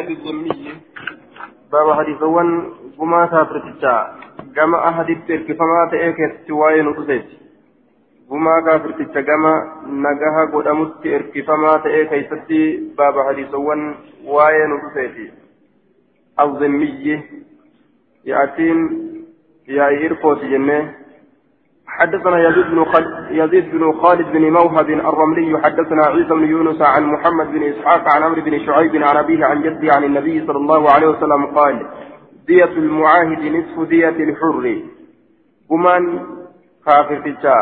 دية الذمي باب حديث ون قما كافرتشا. قما أحد فما تأكد سواي نقصت قما كافرتشا قما قدامت فما تأكد ستي باب حديث ون واي نقصت الذمي يأتين يا إيرفوت جنة. حدثنا يزيد بن خالد يزيد بن خالد بن موهب الرملي حدثنا عيسى بن يونس عن محمد بن إسحاق عن عمرو بن شعيب عن أبيه عن جده عن النبي صلى الله عليه وسلم قال دية المعاهد نصف دية الحر. قمان كافر تجا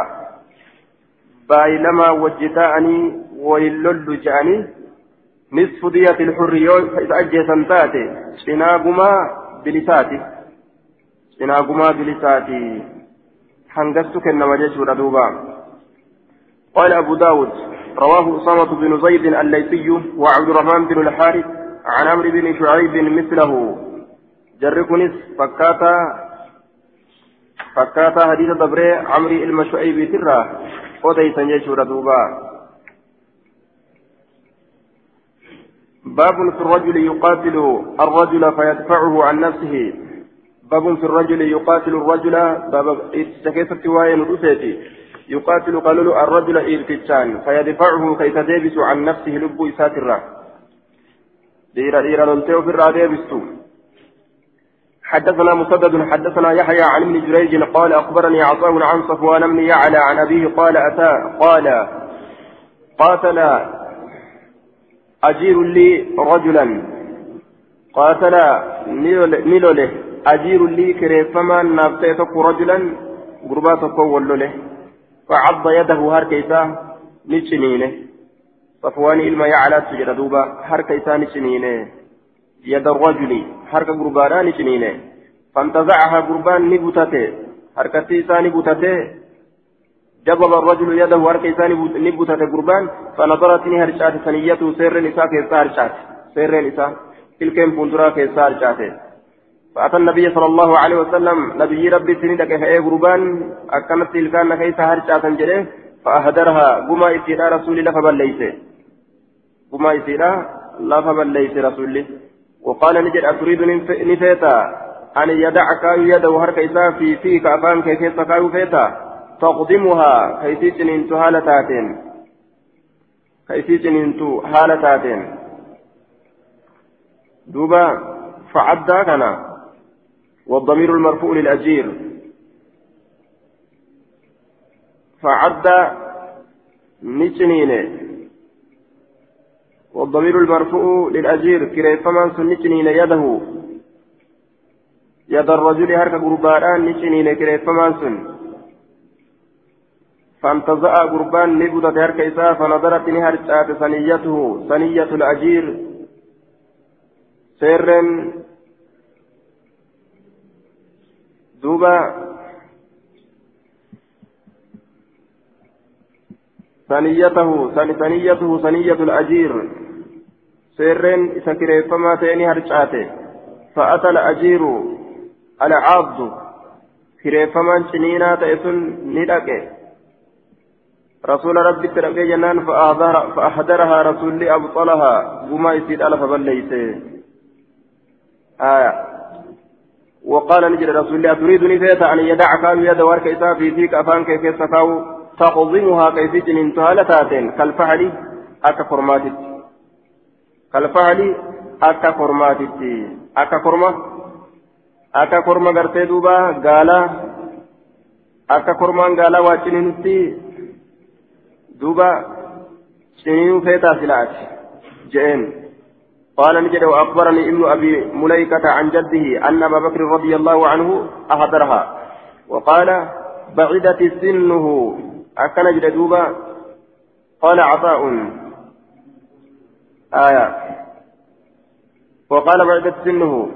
بايلما وجتاني وللل جاني. نصف دية الحر يوم فإذا سنتاتي. شناقما بلساتي. شناقما بلساتي. هنجست كنما جيشور دوبا قال أبو داود رواه أسامة بن زيد الليثي وعبد الرحمن بن الحارث عن عمرو بن شعيب مثله جركنس فكاتا فكاتا حديث دبري عمرو المشعيب ترى وديسا جيشور دوبا باب في الرجل يقاتل الرجل فيدفعه عن نفسه باب في الرجل يقاتل الرجل باب استكيست وين رسيتي يقاتل قالوا الرجل إرتجان فيدفعه كي تدبس عن نفسه لب ساترا ديرا ديرا لنتيو في الرادبستو حدثنا مسدد حدثنا يحيى عن ابن جريج قال أخبرني عطاء عن صفوان بن يعلى عن أبيه قال أتى قال قاتل أجير لي رجلا. قاتل نيلوله أجير لي كريفما نابتي تكو رجلا غربا تكو ولوله فعض يده هركيسا نشنينه صفوان إلما يعلى سجد دوبا هركيسا نشنينه يد الرجل هرك غربانا نشنينه فانتزعها غربان نبتته هركتيسا نبتته جبب الرجل يده هركيسا نبتته غربان فنظرت نهرشات ثنيته سر نساء كيسا هرشات. سر نساء. تلك فندرا كيسا هرشات فأتى النبي صلى الله عليه وسلم نبي ربي سندك فأي قربان أكنت تلكان كيسا هرشا تنجره فأهدرها قما إسيرا رسول الله فبليس قما إسيرا لا فبليس رسول الله وقال نجد أتريد نفيتا؟ أن يدعك يده هركيسا في فيك أفان كيسا كايو فيتا؟ تقدمها كيسي جنينتو هالتاتين كيسي جنينتو هالتاتين دوبا فعدا كان والضمير المرفوع للأجير. فعد نجنين والضمير المرفوع للأجير كريفمان سن نجنين يده. يد الرجل هرك قربان نجنين كريفمان سن. فانتزع قربان نبوت هرك إساء فنظرت نهرجات ثنيته ثنية الأجير. سيرن دوبا ثنيته ثنيته ثنية الأجير. سيرين سكري فما تيني هرشاته فأتى الأجير العبد كريفمان شنينا تأسن ندك رسول ربي ترقي جنان فأحضرها رسول أبطلها. وما يسيد ألف بليته آية. وقال نجد رسول الله تريدني فيتا أن يدعك يد ورك إساء في فيك أفان كيف سكاو تقضمها كيف جنين تهالتاتين كالفعل أكا فرماتت كالفعل أكا فرماتت أكا فرما أكا فرما قرتي دوبا قالا أكا فرمان قالا واجنينتي دوبا شنين فيتا سلات جئين. قال نجد وأخبرني ابن أبي مليكة عن جده أن أبا بكر رضي الله عنه أحضرها وقال بعدت سنه. أكن جدوبا قال عطاء. آية. وقال بعدت سنه.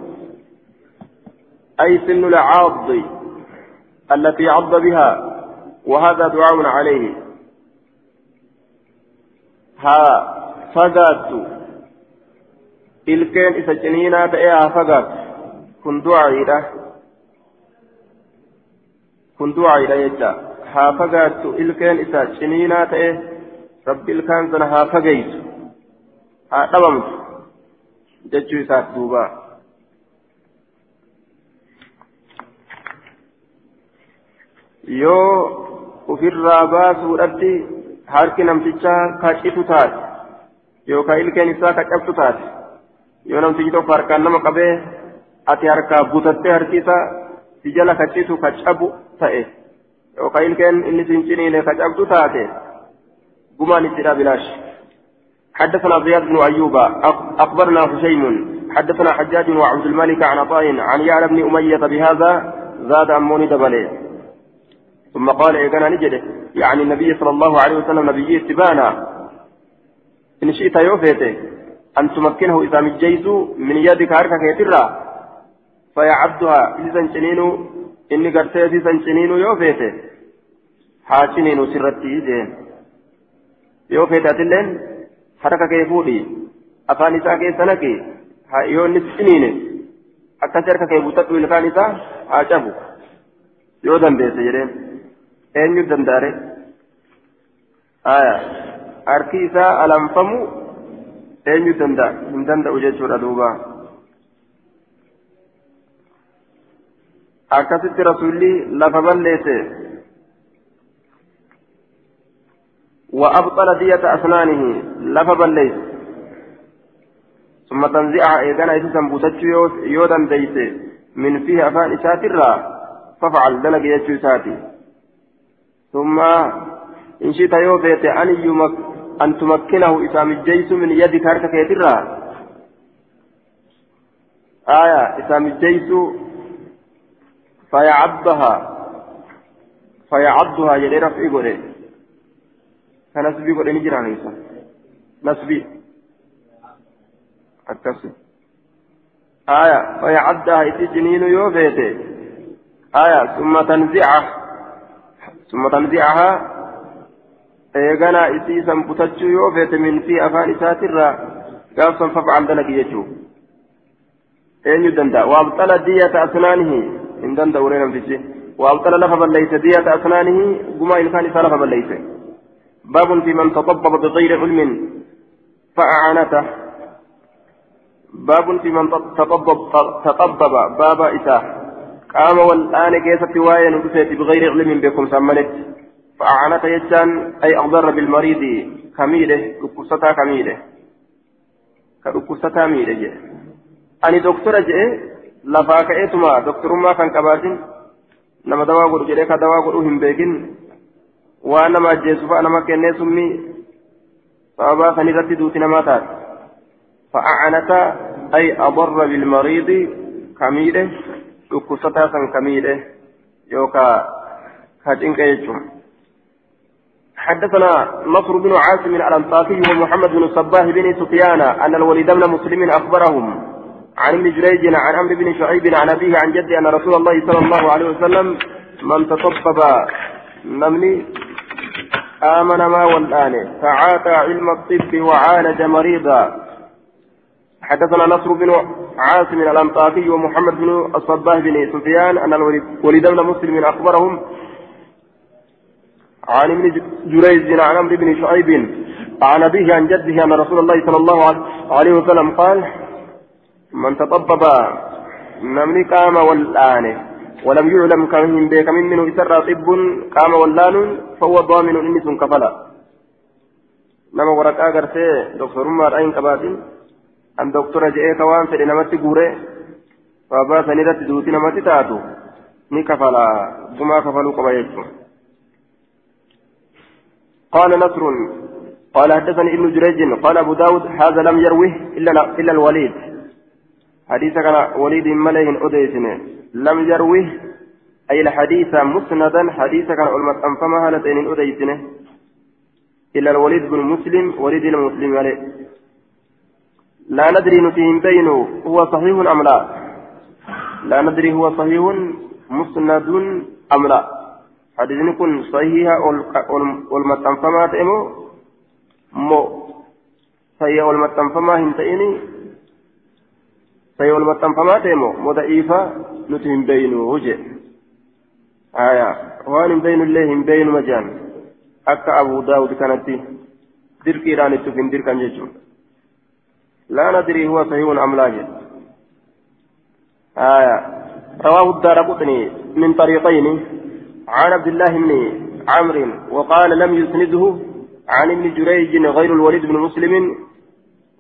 أي سن العاض التي عض بها. وهذا دعاء عليه. ها فذات. Ilkeen isa ciniinaa ta'ee haa fagaatu kun du'aayidha kun du'aayidha jecha haa fagaattu ilkeen isa ciniinaa ta'e rabbi ilkaan sana haa fageysu haa dhabamtu jechuu isaati duuba yoo ofirraa baasuudhatti harki namtichaa kacitu taate yookaan ilkeen isaa kacabtu taate yoo namtichi tokko harkaan nama qabee ati harkaa butattee harki isaa si jala kacitu kacabu ta'e yookaan ilkeen inni siin ciniine kacabtu taate gumaan ittidha bilaash حدثنا زياد بن أيوب أخبرنا هشيم حدثنا حجاج وعبد الملك عن عطاء عن يعلى بن أمية بهذا زاد أموني دبلي ثم قال إيقنا نجده يعني النبي صلى الله عليه وسلم نبي اتبانا إن شئت يوفيته أن تمكنه إذا مجيز من يدك هركك يترى. فيعبدها. إذا سنينو إني قرتي إذا سنينو يوفيته حاشنين سرتي جين يوفيته أتلين حركك يفودي. أفاني ساكي سنكي yoo inni ciniine akkas harka kee butadhu ilkaan isaa haa cabu yoo dandeesse jedheen eenyu dandaare aya harki isaa alanfamu eenyu danda'a? Hin danda'u jechuudha duuba. Akkasitti rasuulli lafa balleesse. وأبطل دية أسنانه لفظ ليس ثم تنزعها إيقانا إسسا بوتتشو يودا ديس من فيه أفان إساترا ففعل دلق يجو إساتي ثم إن شئت يوفيت أن, يمك أن تمكنه إسام الجيس من يدك هركك يترا آية إسام الجيس فيعضها فيعضها يلي رفعي قولي كنسبي قولي نجرى نسبي. akkasi aya fayacaddaha isi jiniinu yoo feete aya summa tanzica butachuu yoo feete min fi afaan isaatirraa gaafsan fafcal dalagi jechuu eenyu danda'a waabxala diyata asnaanihi hin danda'u ree namtichi waabxala lafa balleeyse diyata asnaanihi gumaa ilkaan isaa lafa balleeyse باب في من تطبب بغير علم فأعانته باب في من تطبب تطبب باب إساء قام والآن كيست وايا نفسيت بغير علم بكم سمنت فأعنت يجان أي أضر بالمريض كميله ركوستا كميله. كركوستا ميله أني دكتورة جي لفاك إيتما. دكتور ما كان كباتين dawaa godhu jedhee ka dawaa godhuu hin beekin waan nama ajjeesu fa'a nama kennee summi sababaa san irratti duuti namaa taate فأعنت أي أضر بالمريض كميده دكستا سن كميده يوكا كاتنك يجم حدثنا نصر بن عاصم الأنصافي ومحمد بن الصباه بن سفيان أن الوليد بن مسلم أخبرهم عن ابن جريج عن عمرو بن شعيب عن أبيه عن جده أن رسول الله صلى الله عليه وسلم من تطبب نمني آمن ما والآن فعاتى علم الطب وعالج مريضا حدثنا نصر بن عاصم الأنطاكي ومحمد بن الصباه بن سفيان أن الوليد بن مسلم أخبرهم عن ابن جريج عن عمرو بن شعيب عن أبيه عن جده أن رسول الله صلى الله عليه وسلم قال من تطبب نمني قام والآن ولم يعلم كمن بك من منه إسر طب قام واللان فهو ضامن إنس كفلا نما ورقا قرسي دكتور مار أين doktora je'ee ka waan fedhe namatti guure baabaa san irratti duuti namatti taatu ni kafala gumaa kafaluu qaba jechuun قال نصر قال حدثني ابن جريج قال أبو داود هذا لم يروه إلا إلا الوليد. حديث كان وليد ملئ أديسن. لم يروه أي الحديث مسندا حديث كان علمت أنفما هالتين أديسن. إلا الوليد بن مسلم وليد المسلم عليه. لا ندري نتهم بينه هو صحيح أم لا. لا ندري هو صحيح مسند أم لا. حديث كن صحيح والمتنفما تأمو مو صحيح والمتنفما هنتئني صحيح والمتنفما تأمو مضعيفة نتهم بينه وجه آية وان بين الله بين مجان أكا أبو داود كانت دركي راني تفين دركا جيجون لا ندري هو صحيح أم لا آية رواه الدار قطني من طريقين عن عبد الله بن عمرو وقال لم يسنده عن ابن جريج غير الوليد بن مسلم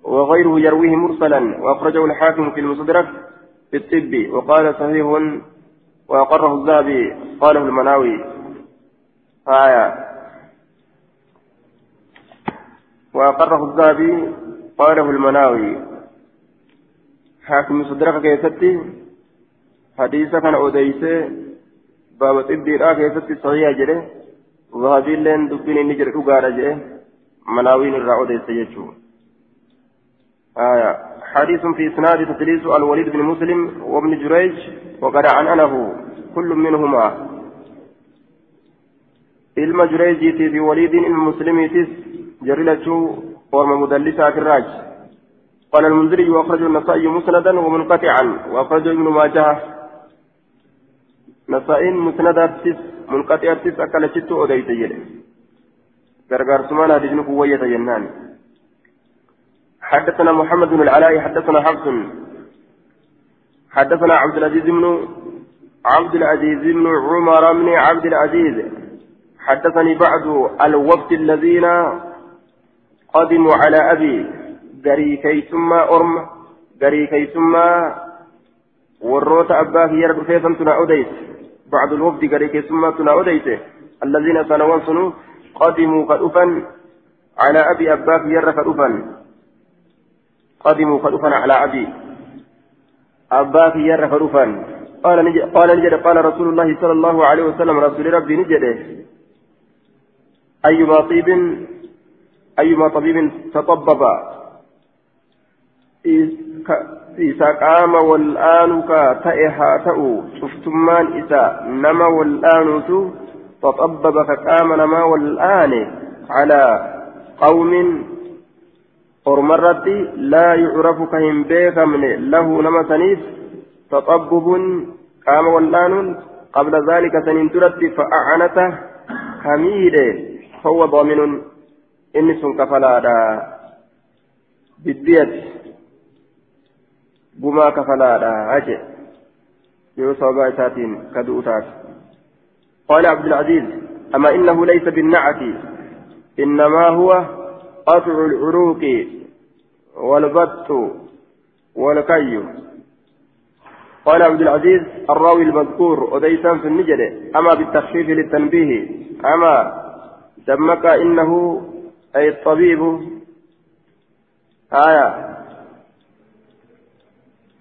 وغيره يرويه مرسلا وأخرجه الحاكم في المستدرك في الطب وقال صحيح وأقره الذهبي قاله المناوي. آية. وأقره الذهبي قاله المناوي. حاكم صدرك كيستي حديث كان أوديسه باب طبي را كيستي صحيح جره ذهبي لين دبين نجر أقار جره مناوي نرى أوديسه يجو آية حديث في إسناد تدليس الوليد بن مسلم وابن جريج وقد عنعنه كل منهما ilma jureejiitii fi waliidiin ilma muslimiitis jarri lachuu orma mudallisaa firraaj قال المنذري وأخرجه النسائي مسندا ومنقطعا وأخرجه ابن ماجه نسائي مسندا منقطع تس أكل شتو أديت يلي غرغر سمان هذه نبوية ينان حدثنا محمد بن العلاء حدثنا حفص حدثنا عبد العزيز بن عبد العزيز بن عمر بن عبد العزيز حدثني بعض الوفد الذين قدموا على أبي قري كيسما أرم قري كيسما وروت أباه يرد فيفم تنا أديت بعض الوفد قري كيسما تنا أديت الذين سنوان سنو قدموا قدفا على أبي أباه يرد قدفا قدموا قدفا على أبي أباه يرد قدفا قال نجد قال نجد قال رسول الله صلى الله عليه وسلم رسول ربي نجده أيما طيب أيما طبيب تطبب. إذا قام والآن كتئها تأو شفتمان إذا نما والآن تطبب فقام نما والآن على قوم أرمرت لا يعرف كهم بيكمن له نما سنيف تطبب قام والآن قبل ذلك سنين ترد فأعنته حميده فهو ضامن إني سن كفلادا بالدية بما كفلادا أجي يوسف بايساتين كدؤتات قال عبد العزيز أما إنه ليس بالنعت إنما هو قطع العروق والبط والكي قال عبد العزيز الراوي المذكور أديسان في النجدة أما بالتخفيف للتنبيه أما دمك إنه أي الطبيب آية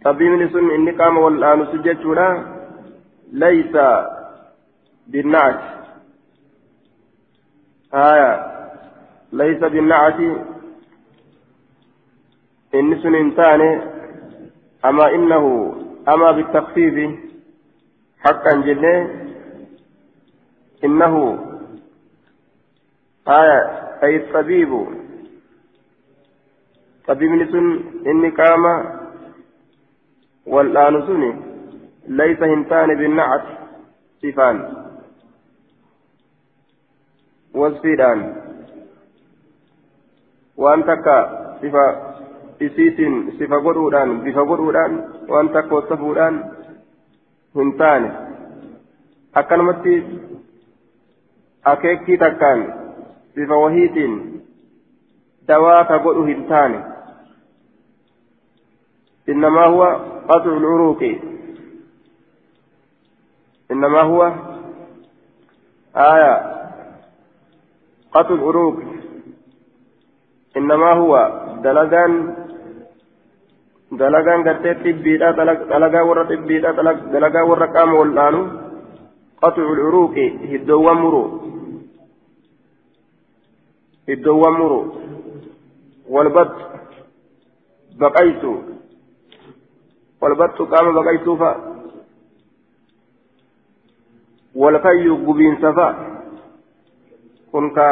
طبيب نسن إني قام والآن سجدتنا ليس بالنعت آية ليس بالنعت إني سن إنسان أما إنه أما بالتخفيف حقا جنة إنه آية أي الطبيب طبيب نسن إني قام والآن سني ليس هنتان بالنعت صفان وصفيدان وأن تكا صفة bifa godhuudhaan waan takka wasafuudhaan hin taane akkanumatti akeekkii takkaan bifa wahiitiin dawaa ka godhu hin taane إنما هو قطع العروق. إنما هو آية. قطع العروق. إنما هو دلغان دلغان قرتي تبيدا دلغا ورا تبيدا دلغا ورا قام والآن قطع العروق. هدوا مرو iddoowwan muru walbat baqaytu baqaytuufa walkayyu gubiinsa fa kun ka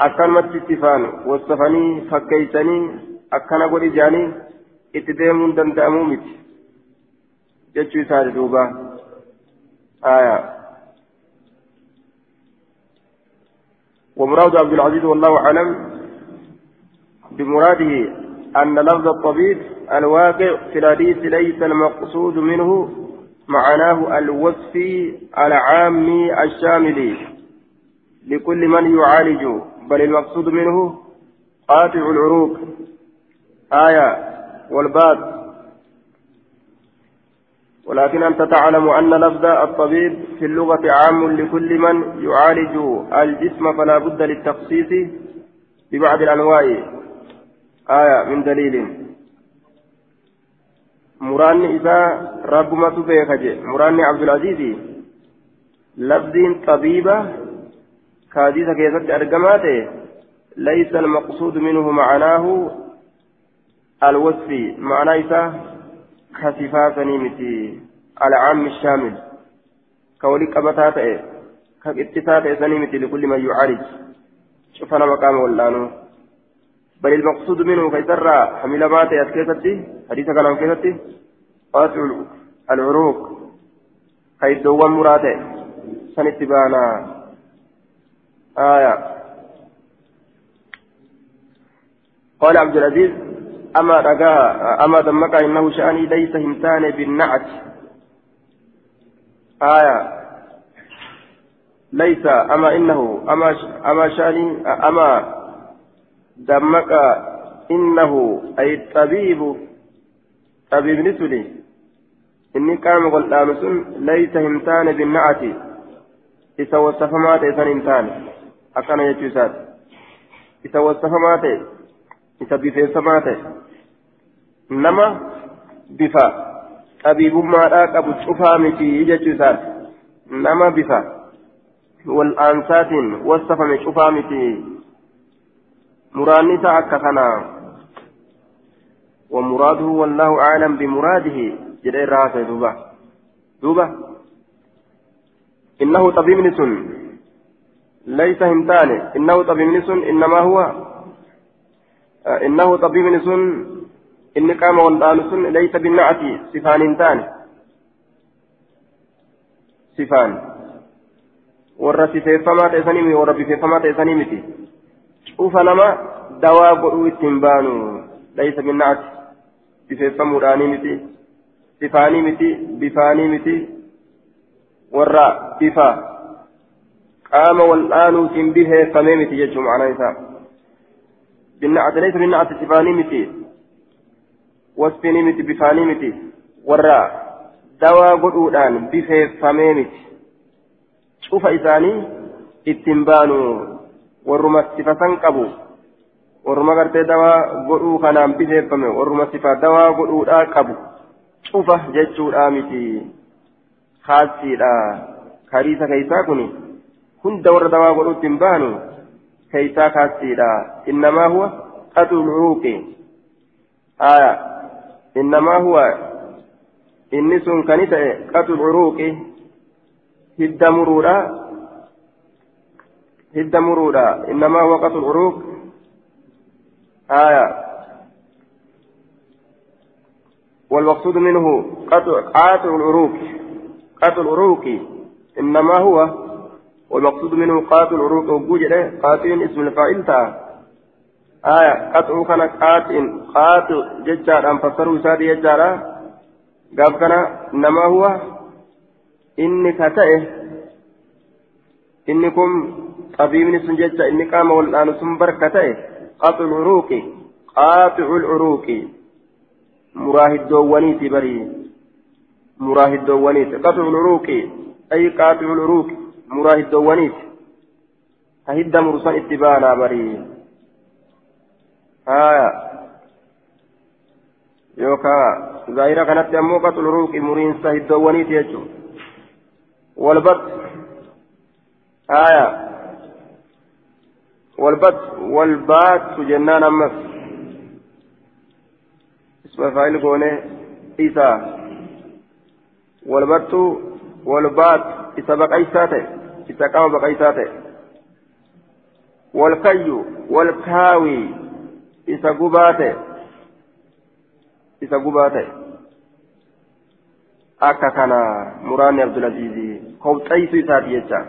akkanumatti ittifaan wasafanii fakkeeysanii akkana godhi jaanii itti deemuun danda'amuu miti jechuu isaati duuba aayaa ومراد عبد العزيز والله أعلم بمراده أن لفظ الطبيب الواقع في الحديث ليس المقصود منه معناه الوصف العام الشامل لكل من يعالج بل المقصود منه قاطع العروق آية والباد ولكن أنت تعلم أن لفظ الطبيب في اللغة عام لكل من يعالج الجسم فلا بد للتخصيص ببعض الأنواع. آية من دليل. مراني إذا رب ما تبيك مراني عبد العزيز لفظ طبيبة كاديسة كيست أرقماته ليس المقصود منه معناه الوصف معناه كصفات نيمتي العام الشامل كولي قبطات كاتفات سنيمتي لكل من يعالج شوفنا مقام ولانو بل المقصود منه كيسرى حمل مات أسكيستي حديث كلام كيستي قاطع العروق كيد دوام مراته سنتبانا. آية. قال عبد العزيز أما رجاء أما دمك إنه شأني ليس همتان بالنعت. آية. ليس أما إنه أما أما شأني أما دمك إنه أي الطبيب طبيب نسلي إني قام قل آمسون ليس همتان بالنعت. إذا وصف ما تيسان همتان أكان يجوزات إذا وصف ما تيسان إذا بفيس ما تيسان nama bifa xabiibummaadhaa qabu cufaa miti jechuu isaati nama bifa wal aansaatiin wasafame cufaa miti muraanni isaa akka kanaa ومراده والله أعلم بمراده جل الراسة دوبا دوبا إنه طبيب نسن ليس همتان إنه طبيب نسن إنما هو إنه طبيب inni qaama waldhaanu sun laysa binnacati sifaan hin taane sifaan warra sifeeffamaa ta'e sanii warra bifeeffamaa ta'e sanii miti cufa nama dawaa godhuu ittiin baanu laysa binnacati bifeeffamuudhaanii miti sifaanii miti bifaanii miti warra bifa qaama waldhaanuutiin bifeeffamee miti jechuu ma'anaa isaa binnacati laysa binnacati sifaanii miti wasfini miti bifaanii miti warra dawaa godhuudhaan bifeeffamee miti cufa isaanii ittiin baanu warruma sifa san qabu warruma gartee dawaa godhuu kanaan bifeeffame warruma sifa dawaa godhuudhaa qabu cufa jechuudhaa miti haasiidha kariisa keeysaa kuni hunda warra dawaa godhuu ittiin baanu keeysaa kaasiidha innamaa huwa qaxu lcuuqi aya إنما هو إني سن كان قتل العروق هد مرورا هد مرورا إنما هو قتل العروق آية والمقصود منه قتل قاتل العروق قتل العروق إنما هو والمقصود منه قاتل العروق وجوجه قاتل اسم الفاعل آية قطع كان قاتل قاتل ججار أن فسروا سادي ججارا قال كان إنما هو إني كتئه إنكم طبيب سن ججا إني قام والآن سنبر كتئه قطع العروق قاطع العروق مراهد دوانيتي بري مراهد دوانيتي قطع العروق أي قاطع العروق مراهد دوانيتي هيدا مرسل اتبانا بري آية يوكا ظاهرة كانت أمو قتل روك مرين سهد دوانيت يجو والبط آية. والبط والبات جنان أمس. اسم فاعل قونه إيسا. والبط والبات إسا بقيساته إسا قام بقيساته والكي والكاوي gubaa ta'e isa gubaa ta'e akka kana muraanni abdulaziizii kobxaysu isaati jecha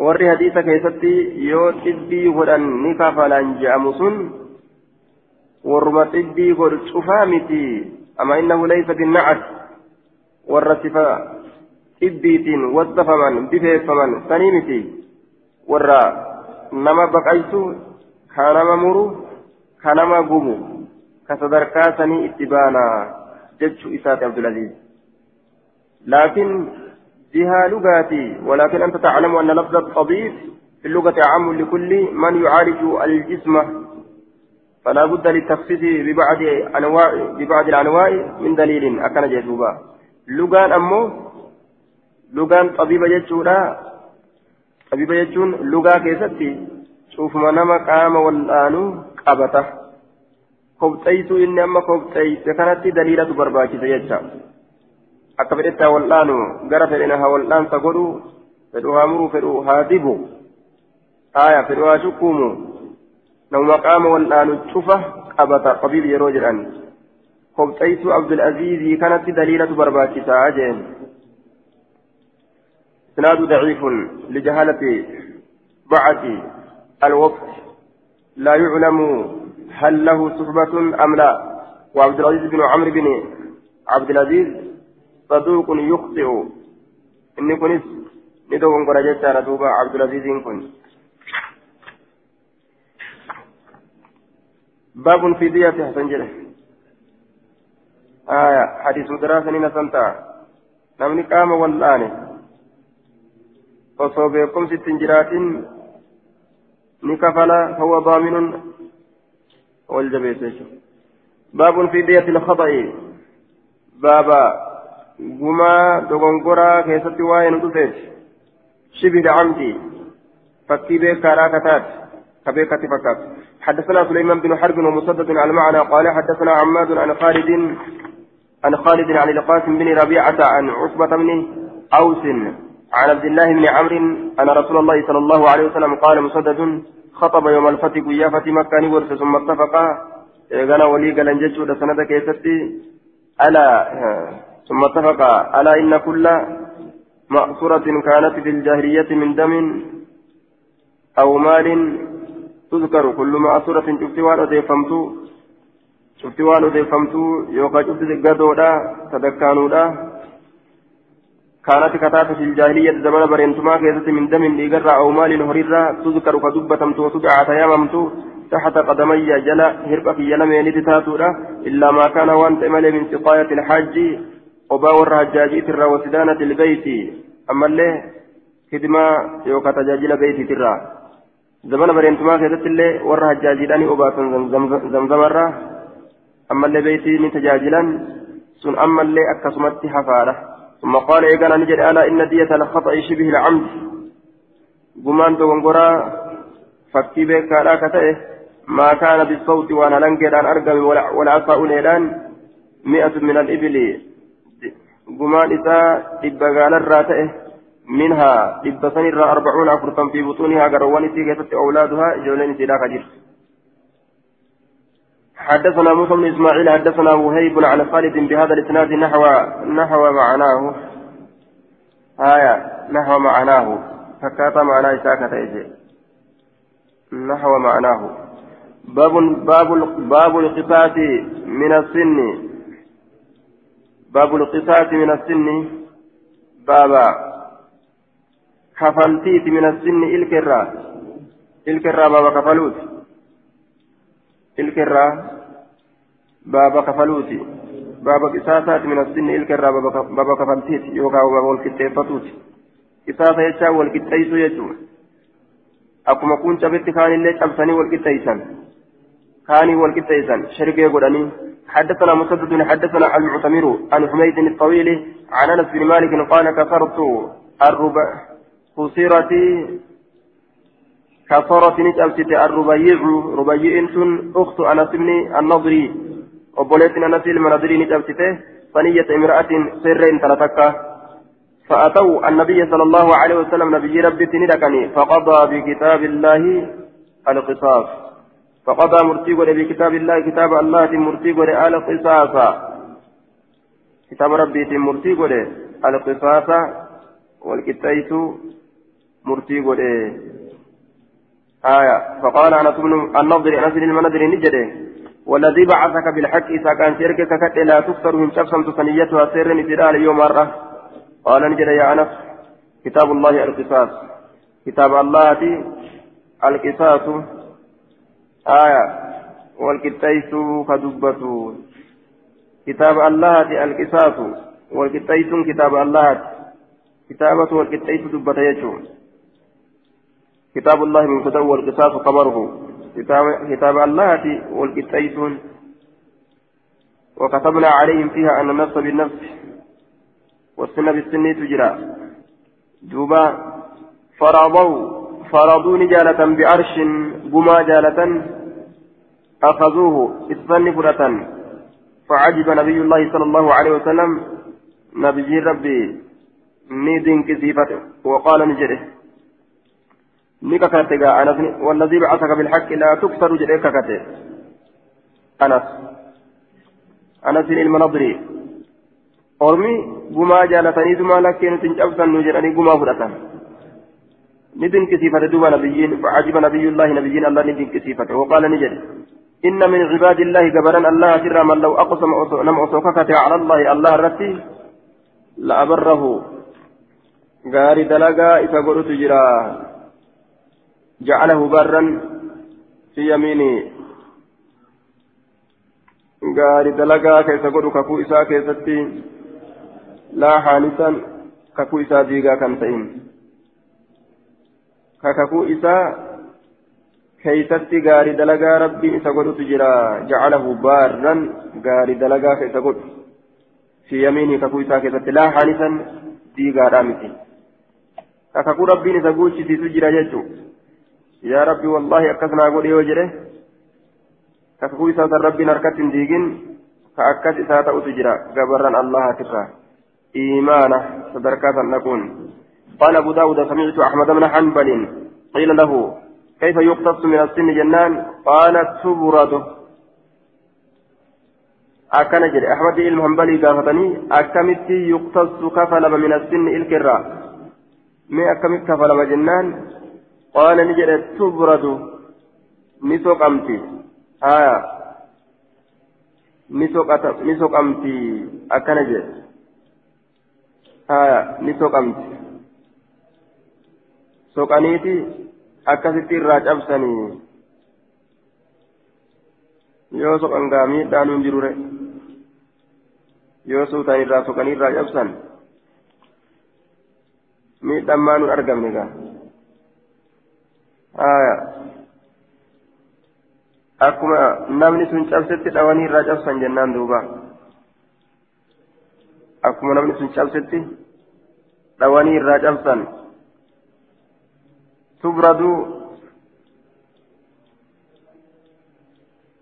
warri hadiisa keessatti yoo xibbii godhan ni kafalan je'amu sun warruma xibbii godhu cufaa miti. Ama innahu laysa binnacat warra sifa xibbiitiin wassafaman bifeeffaman sanii miti. Warra nama baqaysu ka nama muru ka nama gumu ka sadarkaa sanii itti baana jechuu isaati abdulaziz. Laakiin جهة لغاتي ولكن أنت تعلم أن لفظ الطبيب في اللغة عام لكل من يعالج الجسم. فلا بد للتخصيص ببعض أنواع ببعض الأنواع من دليل أكن جدوبا لغان أمو لغان طبيب جدودا طبيب جدون لغا كيستي شوف ما نما قام والآن قبته kobxaytu inni amma kobxayse kanatti daliilatu barbaachisa akka fedhetta wal'aanu gara fedhina haa wal'aansa godhu fedhu haa muruu fedhu haa dibu aya fedhu haa shukkuumu namuma qaama wal'aanu cufa qabata qabiil yeroo jedhan kobxaytu abdulazizii kanatti daliilatu barbaachisaa jeen إسناد ضعيف لجهالة بعث الوقت لا يعلم هل له صحبة أم لا وعبد العزيز بن عمرو بن عبد العزيز صدوق يخطئ. إني كنت ندوم قرجت دوبا عبد العزيز كنت. باب في دية حسن جله آية حديث دراسة نسنتا. نمني قام والآن. osoo beekumsi ittiin jiraatin ni kafala fahuwa daaminun wal jabeessa jechuudha baabun gumaa dogongoraa keessatti waa'ee nu dhufeeti shibhi camdi fakkii beekaadhaa kataati حدثنا سليمان بن حرب ومسدد على المعنى قال حدثنا عماد عن خالد عن خالد عن القاسم بن ربيعة عن عصبة بن أوس عن عبد الله بن عمرو أن رسول الله صلى الله عليه وسلم قال مسدد خطب يوم الفتح يا فتح مكة ورث ثم اتفقا إيغانا ولي قال انججوا سنة كيستي ألا ثم اتفقا ألا إن كل مأسورة كانت في الجاهلية من دم أو مال تذكر؟ كل مأسورة شفتي وان أديفمتو شفتي وان أديفمتو يوكا شفتي قدودا تدكانودا كانت كتاتة في الجاهلية زمن برينتما كيست من دم ليقرى أو مال هريرة تذكر كدبة وتدعى تياممت تحت قدمي جلا هربك يلمين تتاتورا إلا ما كان وانت مل من سقاية الحاج وباور الحجاج ترى وسدانة البيت أما اللي خدمة يوكا تجاجل بيت ترى زمن برينتما كيست اللي ور حجاجيداني أباسا زمزم الرا أما اللي بيتي نتجاجلا سن أما اللي أكسمت حفارة ثم قال إيقانا نجد ألا إن دية الخطأ شبه العمد قمان تغنقرا فكي بك لا كتئه ما كان بالصوت وأنا لنكدان أرقم والعصا أوليدان مئة من الإبل قمان إساء إبقال الراتئه منها إبسن الرا أربعون أفرطا في بطونها قروان سيكتت أولادها جولين سلاك جرس حدثنا موسى بن إسماعيل حدثنا وهيب عن خالد بهذا الإسناد نحو نحو معناه. آية نحو معناه. فكات معناه ساكت يجي نحو معناه. باب باب باب القصاص من السن. باب القصاص من السن. بابا كفلتيت من السن الكرة الكرة بابا كفلوت. الكرة بابا كفلوتي بابا قصاصات من السن الكرة بابا كفلتيت. يوكا بابا والكتيفتوت قصاصة يجا والكتيسو يجو. أكما كون شبت كان اللي شبسني والكتيسان كاني والكتيسان شرقي قراني حدثنا مسدد حدثنا المعتمر عن حميد الطويل عن أنس بن مالك قال كسرت الربع خسرتي كفرت نجابتي الربيع ربيع أخت أنس بن النضري وبوليت أنس المنضري نجابتي فنية امرأة سر تلتكا فأتوا النبي صلى الله عليه وسلم. نبي ربي تندكني فقضى بكتاب الله القصاص. فقضى مرتي بكتاب الله كتاب الله مرتي على القصاص كتاب ربي مرتي القصاص والكتايت مرتي آية. فقال أنس بن النضر أنس المنذر نجده والذي بعثك بالحق إذا كان شركك كت لا تكثر من شخصا ثنيتها سر إسرائيل يوم مرة. قال نجد يا أنس كتاب الله القصاص. كتاب الله القصاص. آية. والكتيس كدبة كتاب الله القصاص والكتيس كتاب الله. كتابة والكتيس دبة كتاب الله من كتاب والقصاص خبره. كتاب, كتاب الله والكتيس وكتبنا عليهم فيها أن النفس بالنفس. والسنة بالسن تجرى. دوبا فرضوا. فرضوا نجالة بعرش قما جالة أخذوه إثنان فرة فعجب نبي الله صلى الله عليه وسلم. نبي ربي نيدين كثيفة. وقال نجره نككت أنس والذي بعثك بالحق لا تكسر جريك كتي أنس. أنس المنظري. ormi gumaa jaalataniituma lakkee nuti hin cabsannu jedhanii gumaa ni dinqisiifate duuba nabiyyiin facajiba nabiyyullaahi nabiyyiin allah ni dinqisiifate waqaala ni jedhe إن من عباد الله جبران الله سر من لو أقسم نم أسوكك على الله الله رتي لأبره غاري دلقا إذا قلت جعله برا في يمينه غاري دلقا كيف قلت كفو إساء كيستي laa haanisan kakuu isaa diigaa kan ta'in isa godhutu jira jacalahu baarran gaarii dalagaa ka isa godhu fi yamiinii kakuu isaa keessatti laa haanisan diigaadhaa miti ka kakuu rabbiin isa guuchisiisu jira jechuu yaa rabbi wallaahi akkas naa godhe yoo jedhe ka kakuu isaa san rabbiin harkatti hin diigin ka akkas isaa ta'utu jira gabarran allahatirraa إيمانه صدركات نكون قال أبو داود سمعت أحمد بن حنبل قيل له كيف يقتص من السن جنان؟ قال تبرد أكن جد أحمد المحنبلي قافتني أكمت يقتص كفل من السن الكرة ما أكمت كفل جنان؟ قال نجد تبرد نسوق أمتي. آية نسوق أمتي. أكن جد haya ni soqamti soqaniiti akkasitti irraa cabsanii yoo soqan gaa miidhaan hin jirure yoo suutaan irraa soqanii irraa cabsan miidhaan maa nun argamne gaa haya akkuma namni sun cabsetti dhawanii irraa cabsan jennaan duuba akkuma namni sun cabsetti dhawanii irraa cabsan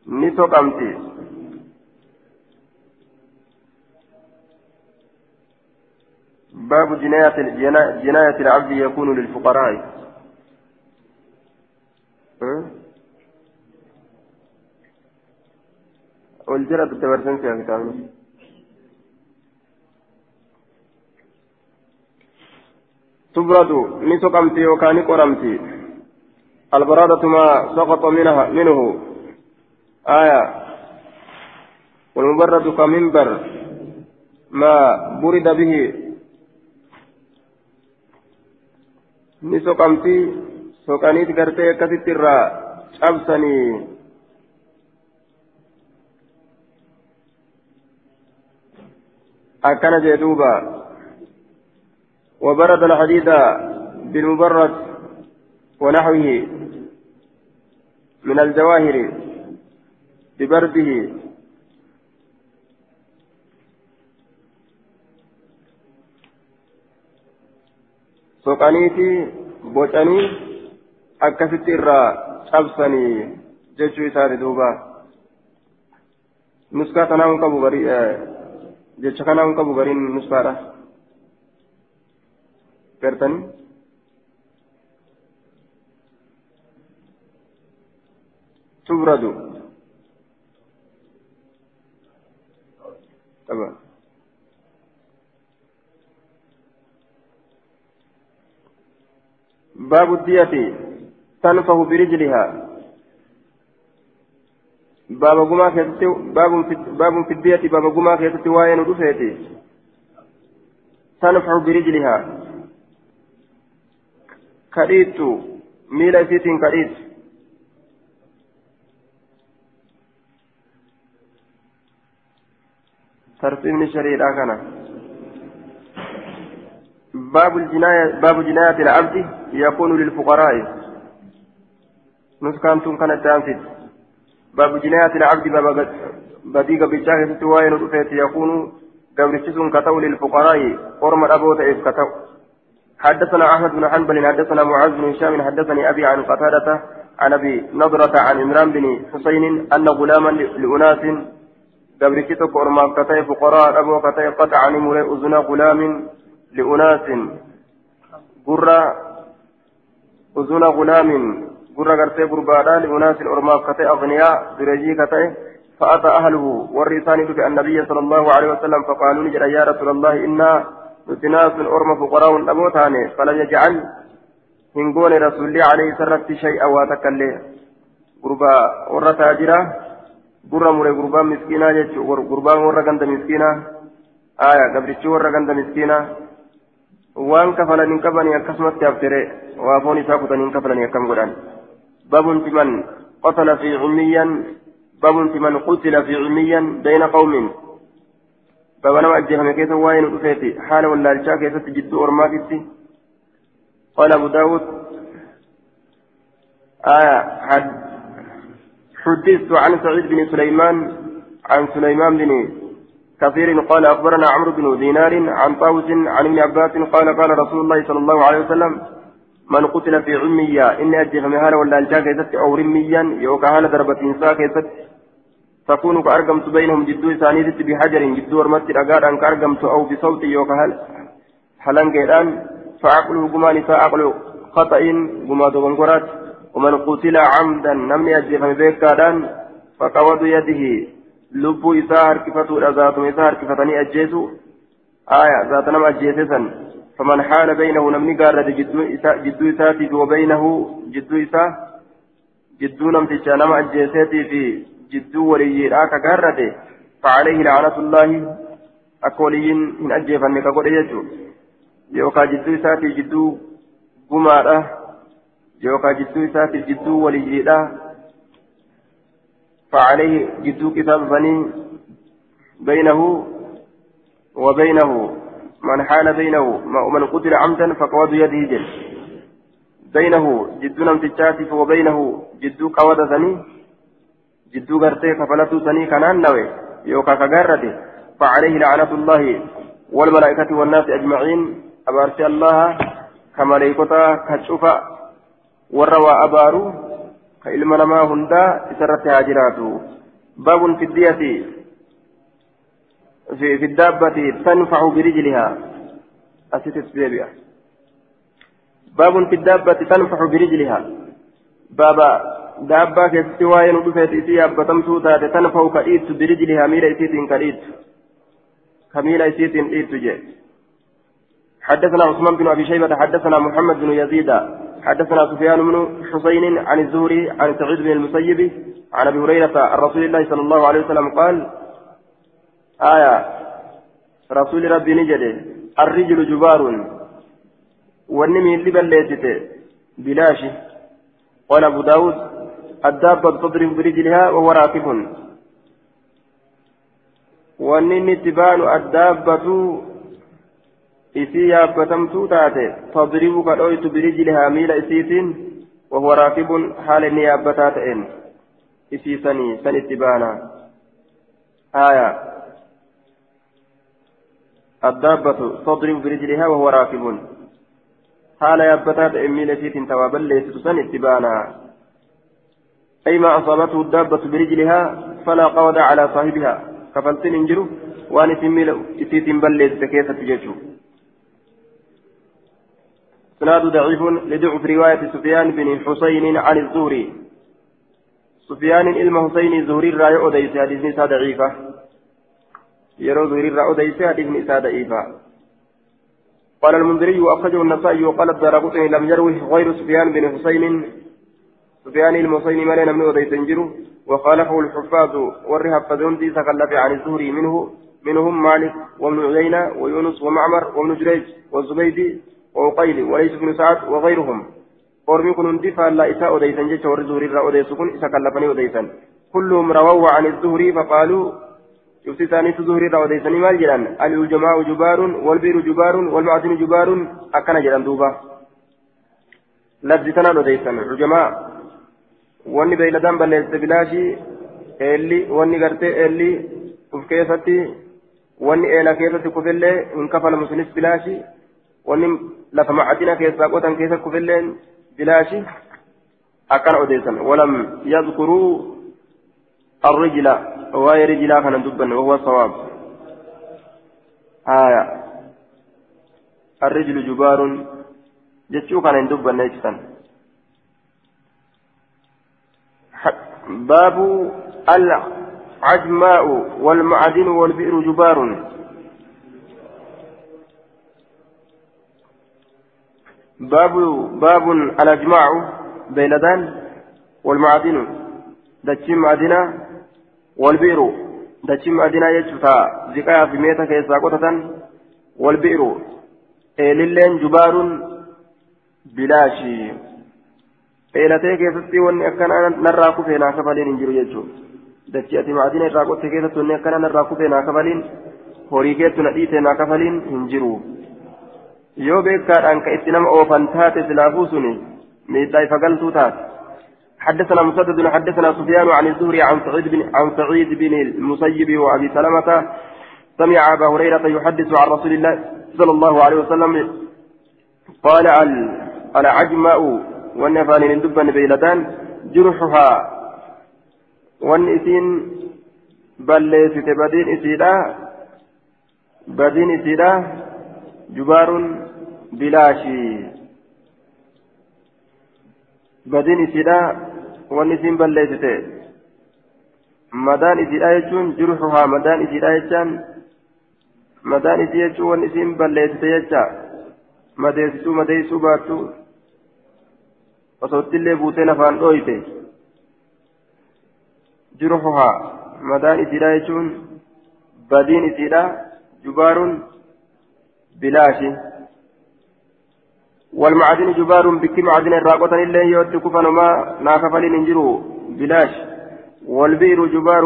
ni soqamti باب جناية جناية العبد يكون للفقراء والجرد التبرسن في كتابه تبرد نسقمت يوكان قرمت البرادة ما سقط منها منه. آية. والمبرد كمنبر ما برد به. نسقمت سقانيت قرتي كثت الرا شبسني أكن جدوبا. وبرد الحديد بالمبرد ونحوه من الجواهر ببرده akkasitti irraa cabsanii jechuu isaati duuba nuskaa kanaa hin qabu garii jecha kanaa hin qabu gariin nuskaadha gartanii tubradu باب الدية تنفه برجلها baaba gumaa keessatti baabun fiddiyati baaba gumaa keessatti waa'ee nu dhufeeti tanfaxu birijlihaa kadhiittu? Miila isiitiin kadhiittu? ترتيب شريعة كان باب الجناية باب جناية العبد يكون للفقراء نسكنتم كانت تنفذ باب جناية العبد باب بديق بالجاه ستواين رفيت يكون قبرتسون كتو للفقراء قرم أبوت إذ كتو حدثنا أحمد بن حنبل حدثنا معاذ بن هشام حدثني أبي عن قتادة عن أبي نضرة عن عمران بن حسين أن غلاما لأناس تكو أرماف كتاي فقراء أبو كتاي قد علموا أذن غلام لأناس. قرى أذن غلام قرى قرتي قربانا لأناس أرماف كتاي أغنياء درجي كتاي فأتى أهله والرسان بك النبي صلى الله عليه وسلم فقالوا نجر يا رسول الله إنا نتناس أرم فقراء أبوتاني فلم يجعل هنقول رسول الله عليه سرت شيئا واتكلي قربا ورتاجره gurra mure gurbaan miskiinaa jechuun gurbaan warra ganda miskiinaa aya gabrichi warra ganda miskiinaa waan kafalan hin qabanii akkasumatti haftere waa foon isaa kutanii hin kafalanii akkam godhan babunti man qotala fi cumiyyan babunti man qutila fi baba nama ajjeefame keessa waa'ee nu dhufeeti. Haala wallaalchaa keessatti jidduu ormaatitti. قال أبو داود حدثت عن سعيد بن سليمان عن سليمان بن كثير قال أخبرنا عمرو بن دينار عن طاووس عن ابن عباس قال قال رسول الله صلى الله عليه وسلم من قتل في عمية إن أجف مهالة ولا الجاك أو رميا يوكا هالة ضربة إنساك تكون كأرقمت بينهم جدو ثانية بحجر جدو ورمت أن كأرقمت أو بصوت يوكا هل حلن قيران فعقله قمان فعقل خطأ قما دوغنقرات ومن قتل عمدا نمني أجيفم بيكادان فقوض يده. لبو إساء هركفتو ذات إساء هركفتني أجيسو. آية ذات نم أجيسسا فمن حال بينه نمني قارد جدو إساتي وبينه جدو إساء جدو نمتشا نم أجيساتي في جدو ولي راك قارد فعليه لعنة الله أكولين من أجيفن كقول يجو يوكا جدو إساتي جدو قمارة يوكا جدو إساتي جدو وليجيدا فعليه جدو كتاب بني بينه وبينه من حال بينه ومن قتل عمدا فقواد يده جل بينه جدو نمتشاتف وبينه جدو قواد ثني جدو غرتي كفلتو ثني كنان نوي يوكا كغرته فعليه لعنة الله والملائكة والناس أجمعين أبارك الله كملائكة كشوفا waa abaaru ka ilma namaa hundaa isarratti haa jiraatu. Baabun fiddiyati في الدابة تنفع برجلها أسيت بيبيا باب في الدابة تنفع برجلها بابا دابة كستواين ودفت إسيا بتمسو تنفع كإيت برجلها ميلا إسيت كإيت كميلا إسيت إيت جي حدثنا عثمان بن أبي شيبة حدثنا محمد بن يزيد حدثنا سفيان بن حسين عن الزهري عن سعيد بن المسيب عن ابي هريره عن رسول الله صلى الله عليه وسلم قال آية رسول ربي نجد الرجل جبار والنمي اللي بلاشي قال ابو داود الدابة تضرب برجلها وهو راكب والنمي تبان الدابة taate tadribu ka dhoytu birijlihaa miila isiitiin wahuwa raakibun haala inni yaabbataa ta'een isiisanii san itti baana aya الدابة تضرب برجلها وهو راكب حال يابتات إميل سيت توابل ليست سن اتبانا أي ما أصابته الدابة برجلها فلا قود على صاحبها. kaffaltiin hin jiru وأن سميل سيت بل ليست كيف تججو إسناد ضعيف لضعف رواية سفيان بن حسين عن الزهري. سفيان ilma حسين زهري irraa odeesse hadiisni isaa ضعيفة. yeroo زهري irraa odeesse hadiisni isaa ضعيفة. قال المنذري وأخرجه النسائي وقال الدارقطني لم يروه غير سفيان بن حسين سفيان المصيني مالي نمني وديس انجرو وخالفه الحفاظ وري حفظون دي تكلف عن الزهري منه منهم مالك وابن عيينة ويونس ومعمر وابن جريج والزبيدي وعقيل وليس بن سعد وغيرهم. قرمي كن هندي فلا إساء أديسا جيش ور الزهري را أديسكن إسا كلفني أديسا كلهم رووا عن الزهري فقالوا شفت ثاني الزهري را أديسا مال جلان الجماع جبار والبير جبار والمعدن جبار أكن جلان دوبا. لبزتنا أديسا الجماع wanni beeyladaan balleessite bilaashii eelli wanni gartee eelli uf keessatti wanni eela keessatti kufillee hin kafalamu sunis bilaashii wanni lafa macadina keessaa qotan keessa kufillee bilaashii akkana odeessan walam yadkuruu الرجل وهي رجلا كان دبا وهو الصواب آية الرجل جبار جتشو كان دبا نيكسا باب العجماء والمعدن والبئر جبار. باب باب الأجماع بيلدان والمعدن دتشم معدنا والبئر. دتشم معدنا يجفتا زكايا في ميتا كيسا قطة والبئر. إيه للين جبار بلاشي eelatee keessatti wanni akkana narraa kufee naa kafaliin hin jiru jechuudha dachii ati maadina irraa qotte keessatti wanni akkana narraa kufee naa kafaliin horii keettu na dhiite naa kafaliin hin jiru yoo beekaadhaan ka itti nama oofan taate silaafuu suni miidhaa ifa galtuu taate حدثنا مسدد حدثنا سفيان عن الزهري عن سعيد بن عن سعيد بن المسيب وابي سلمه سمع ابا هريره يحدث عن رسول الله صلى الله عليه وسلم قال العجماء wanni afaaniin hin dubbanne beeyladaan jurxuhaa wanni isiin balleessite badiin isiidha badiin isiidha jubaaruun bilaashii badiin isiidha wanni isiin balleessite madaan isiidha jechuun jurxuhaa madaan isiidha jechaan madaan isii jechuun wanni isiin balleessite jecha madeessisuu madeessuu baattu osootillee buutee lafaan dhooyte jirhuhaa madaan isiidha jechuun badiin isiidha jubaaruun bilaashi. والمعادن جبار بك معادن الراقوة إلا يوت كفنما ناكفلين انجروا بلاش والبئر جبار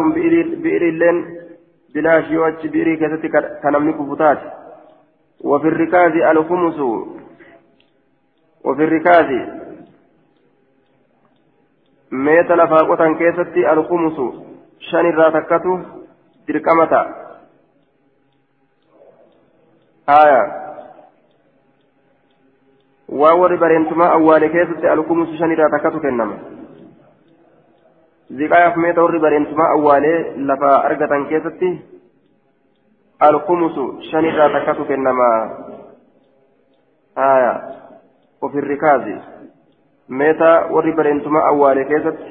بئر اللين بلاش يوت بئر كذلك كنملك فتات وفي الركاز الخمس وفي الركاز shan irraa takkatu dirqama ta'a aya waan warri bareentumaa awwaale keessatti alkumusu shan irraa takkatu kennama ziqaayaaf meeta warri bareentumaa awwaalee lafaa argatan keessatti alkumusu shan irraa takkatu kennama aya ofirrikaazi keessatti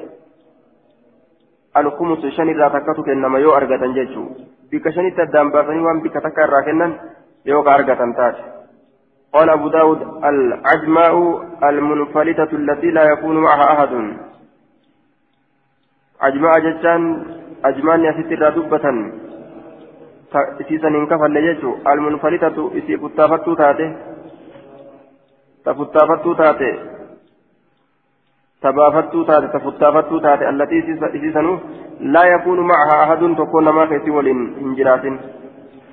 alkumus shan irraa takkatu kennama yoo argatan jechuu bikka shanitti addaan baasanii waan bikka takka irraa kennan yoo ka argatan taate قال أبو داود العجماء المنفلتة التي لا يكون معها أحد عجماء جتان أجمان يسيت الردبة إسيسا انكفل يجو المنفلتة إسي فتافتو تاتي تفتافتو تاتي تبافتو تاتي تفتافتو تاتي التي إسيسنو لا يكون معها أحد تكون ما كيسي ولين هنجرات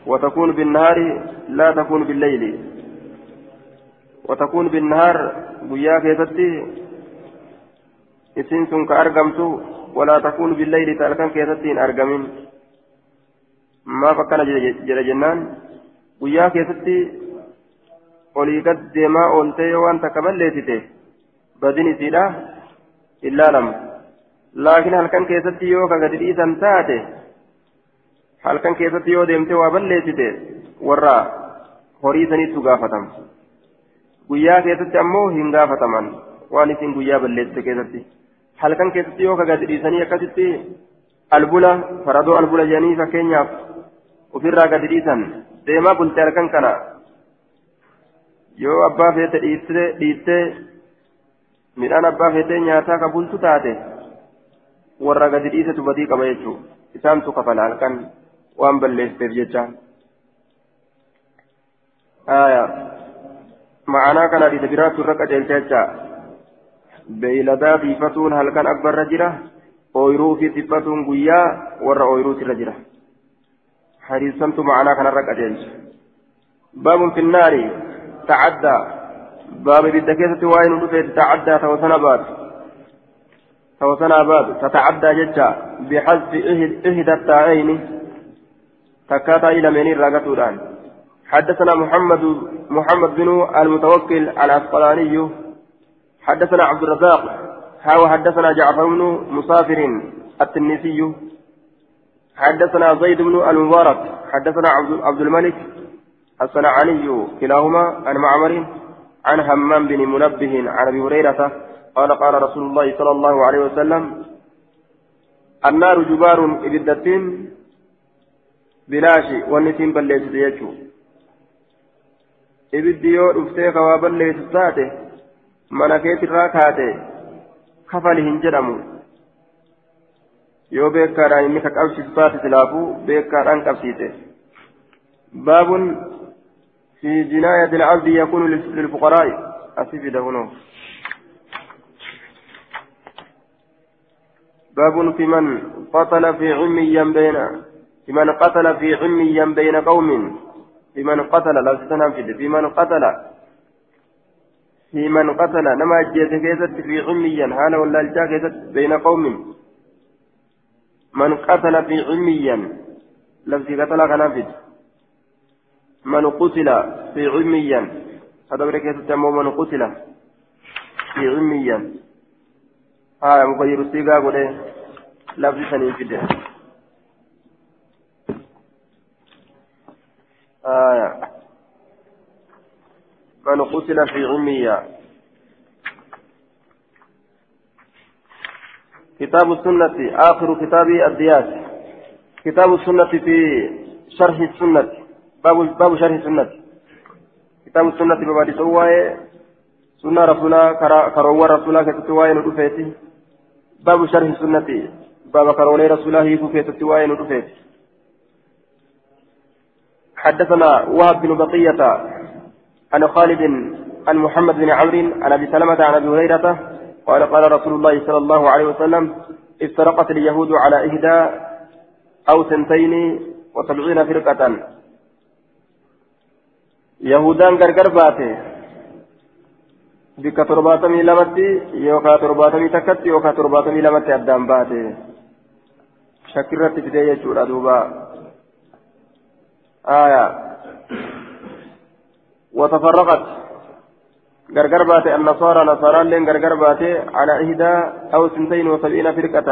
وتكون بالنهار لا تكون بالليل. وتكون بالنهار بيا كيستي إسين سن كأرقمتو ولا تكون بالليل تلكن كيستي أرقمين ما فكنا جل جنان. بيا كيستي olii gad deemaa ooltee waan takka balleessite badin isiidha illaa lama laakiin halkan keessatti yoo ka gadi dhiisan taate halkan keessatti yoo deemte waa balleessite warra horii saniitu gaafatama guyyaa keessatti ammoo hin gaafataman waan isin guyyaa balleessite keessatti halkan keessatti yoo ka gadi dhiisanii akkasitti albula faradoo albula jedhanii fakkeenyaaf ofirraa gadi dhiisan deemaa bulte halkan kana yoo abbaa feete dhiistee midhaan abbaa fedhee nyaataa ka bultu taate warra gadi dhiisetu badii qaba jechuudha isaantu kafala halkan waan balleesseef jecha ma'anaa kana dhiisa biraatu irra qajeelcha jecha beeyladaa tiifatuun halkan abbarra jira ooyiruu fi tiffatuun guyyaa warra ooyiruutu irra jira hadiisantu ma'anaa kanarra qajeelcha baabun finnaari tacaddaa باب بيد كيسة واين ودفت تتعدى توسنا باد. توسنا باد. تتعدى ججا. بحذف إهدى التائين تكاتا إلى منين راقتوران حدثنا محمد محمد بن المتوكل العسقلاني. حدثنا عبد الرزاق. هاو حدثنا جعفر بن مسافر التنيسي. حدثنا زيد بن المبارك. حدثنا عبد الملك الصنعاني كلاهما عن معمر. عن همام بن منبه عن ابي هريره قال قال رسول الله صلى الله عليه وسلم النار جبار ابدتين بلاشي والنتين بليت يجو ibiddi yoo dhuftee kawaa balleessu taate mana keetirraa kaate kafali hin jedhamu yoo beekaadhaan inni ka qabsiisu taate silaafuu beekaadhaan qabsiise baabun في جناية العبد يكون للفقراء أسيب هنا باب في من قتل في عميا بين في من قتل في عميا بين قوم. في من قتل لا تتنفذ في من قتل في من قتل. نما جيت كيست في عميا هانا ولا الجا بين قوم. من قتل في عميا لفظ قتل كنفذ من قتل في علميا هذا بركة من قتل في علميا آه مغير السيقا قول لفظ سنين في ده آه. من قتل في علميا كتاب السنة آخر كتاب الدياس كتاب السنة في شرح السنة. باب باب شرح السنة. كتاب السنة ببادي سواي سنة رسولا كروى رسولا كتتواي ندفيتي باب شرح السنة. باب كرولي رسولا هيكو كتتواي ندفيتي حدثنا وهب بن بقية عن خالد عن محمد بن عمرو عن أبي سلمة عن أبي هريرة قال قال رسول الله صلى الله عليه وسلم افترقت اليهود على إحدى أو سنتين وسبعين فرقة. Yahudaan gargar baate bikka torbaatamii lamatti yookaan torbaatamii takkatti yookaan torbaatamii lamatti addaan baate shakkirratti fidee jechuudha duuba aayaa وتفرقت غرغر باتي النصارى نصارى لين غرغر باتي على إحدى أو سنتين وسبعين فرقة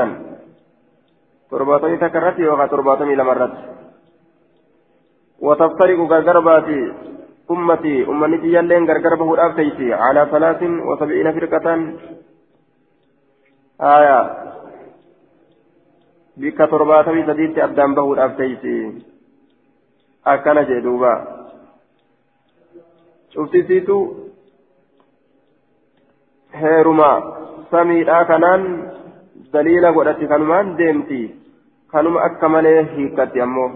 ترباطمي تكرتي وغا ترباطمي لمرت وتفترق غرغر باتي أمتي أمني يلين غرغر به الأفتيتي على ثلاث وسبعين فرقة آية بك ترباتمي سديت أبدان به الأفتيتي أكن جدوبا سيتو heeruma samiidhaa kanaan daliila godhatti kanumaan deemti. Kanuma akka malee hiikkatti ammoo.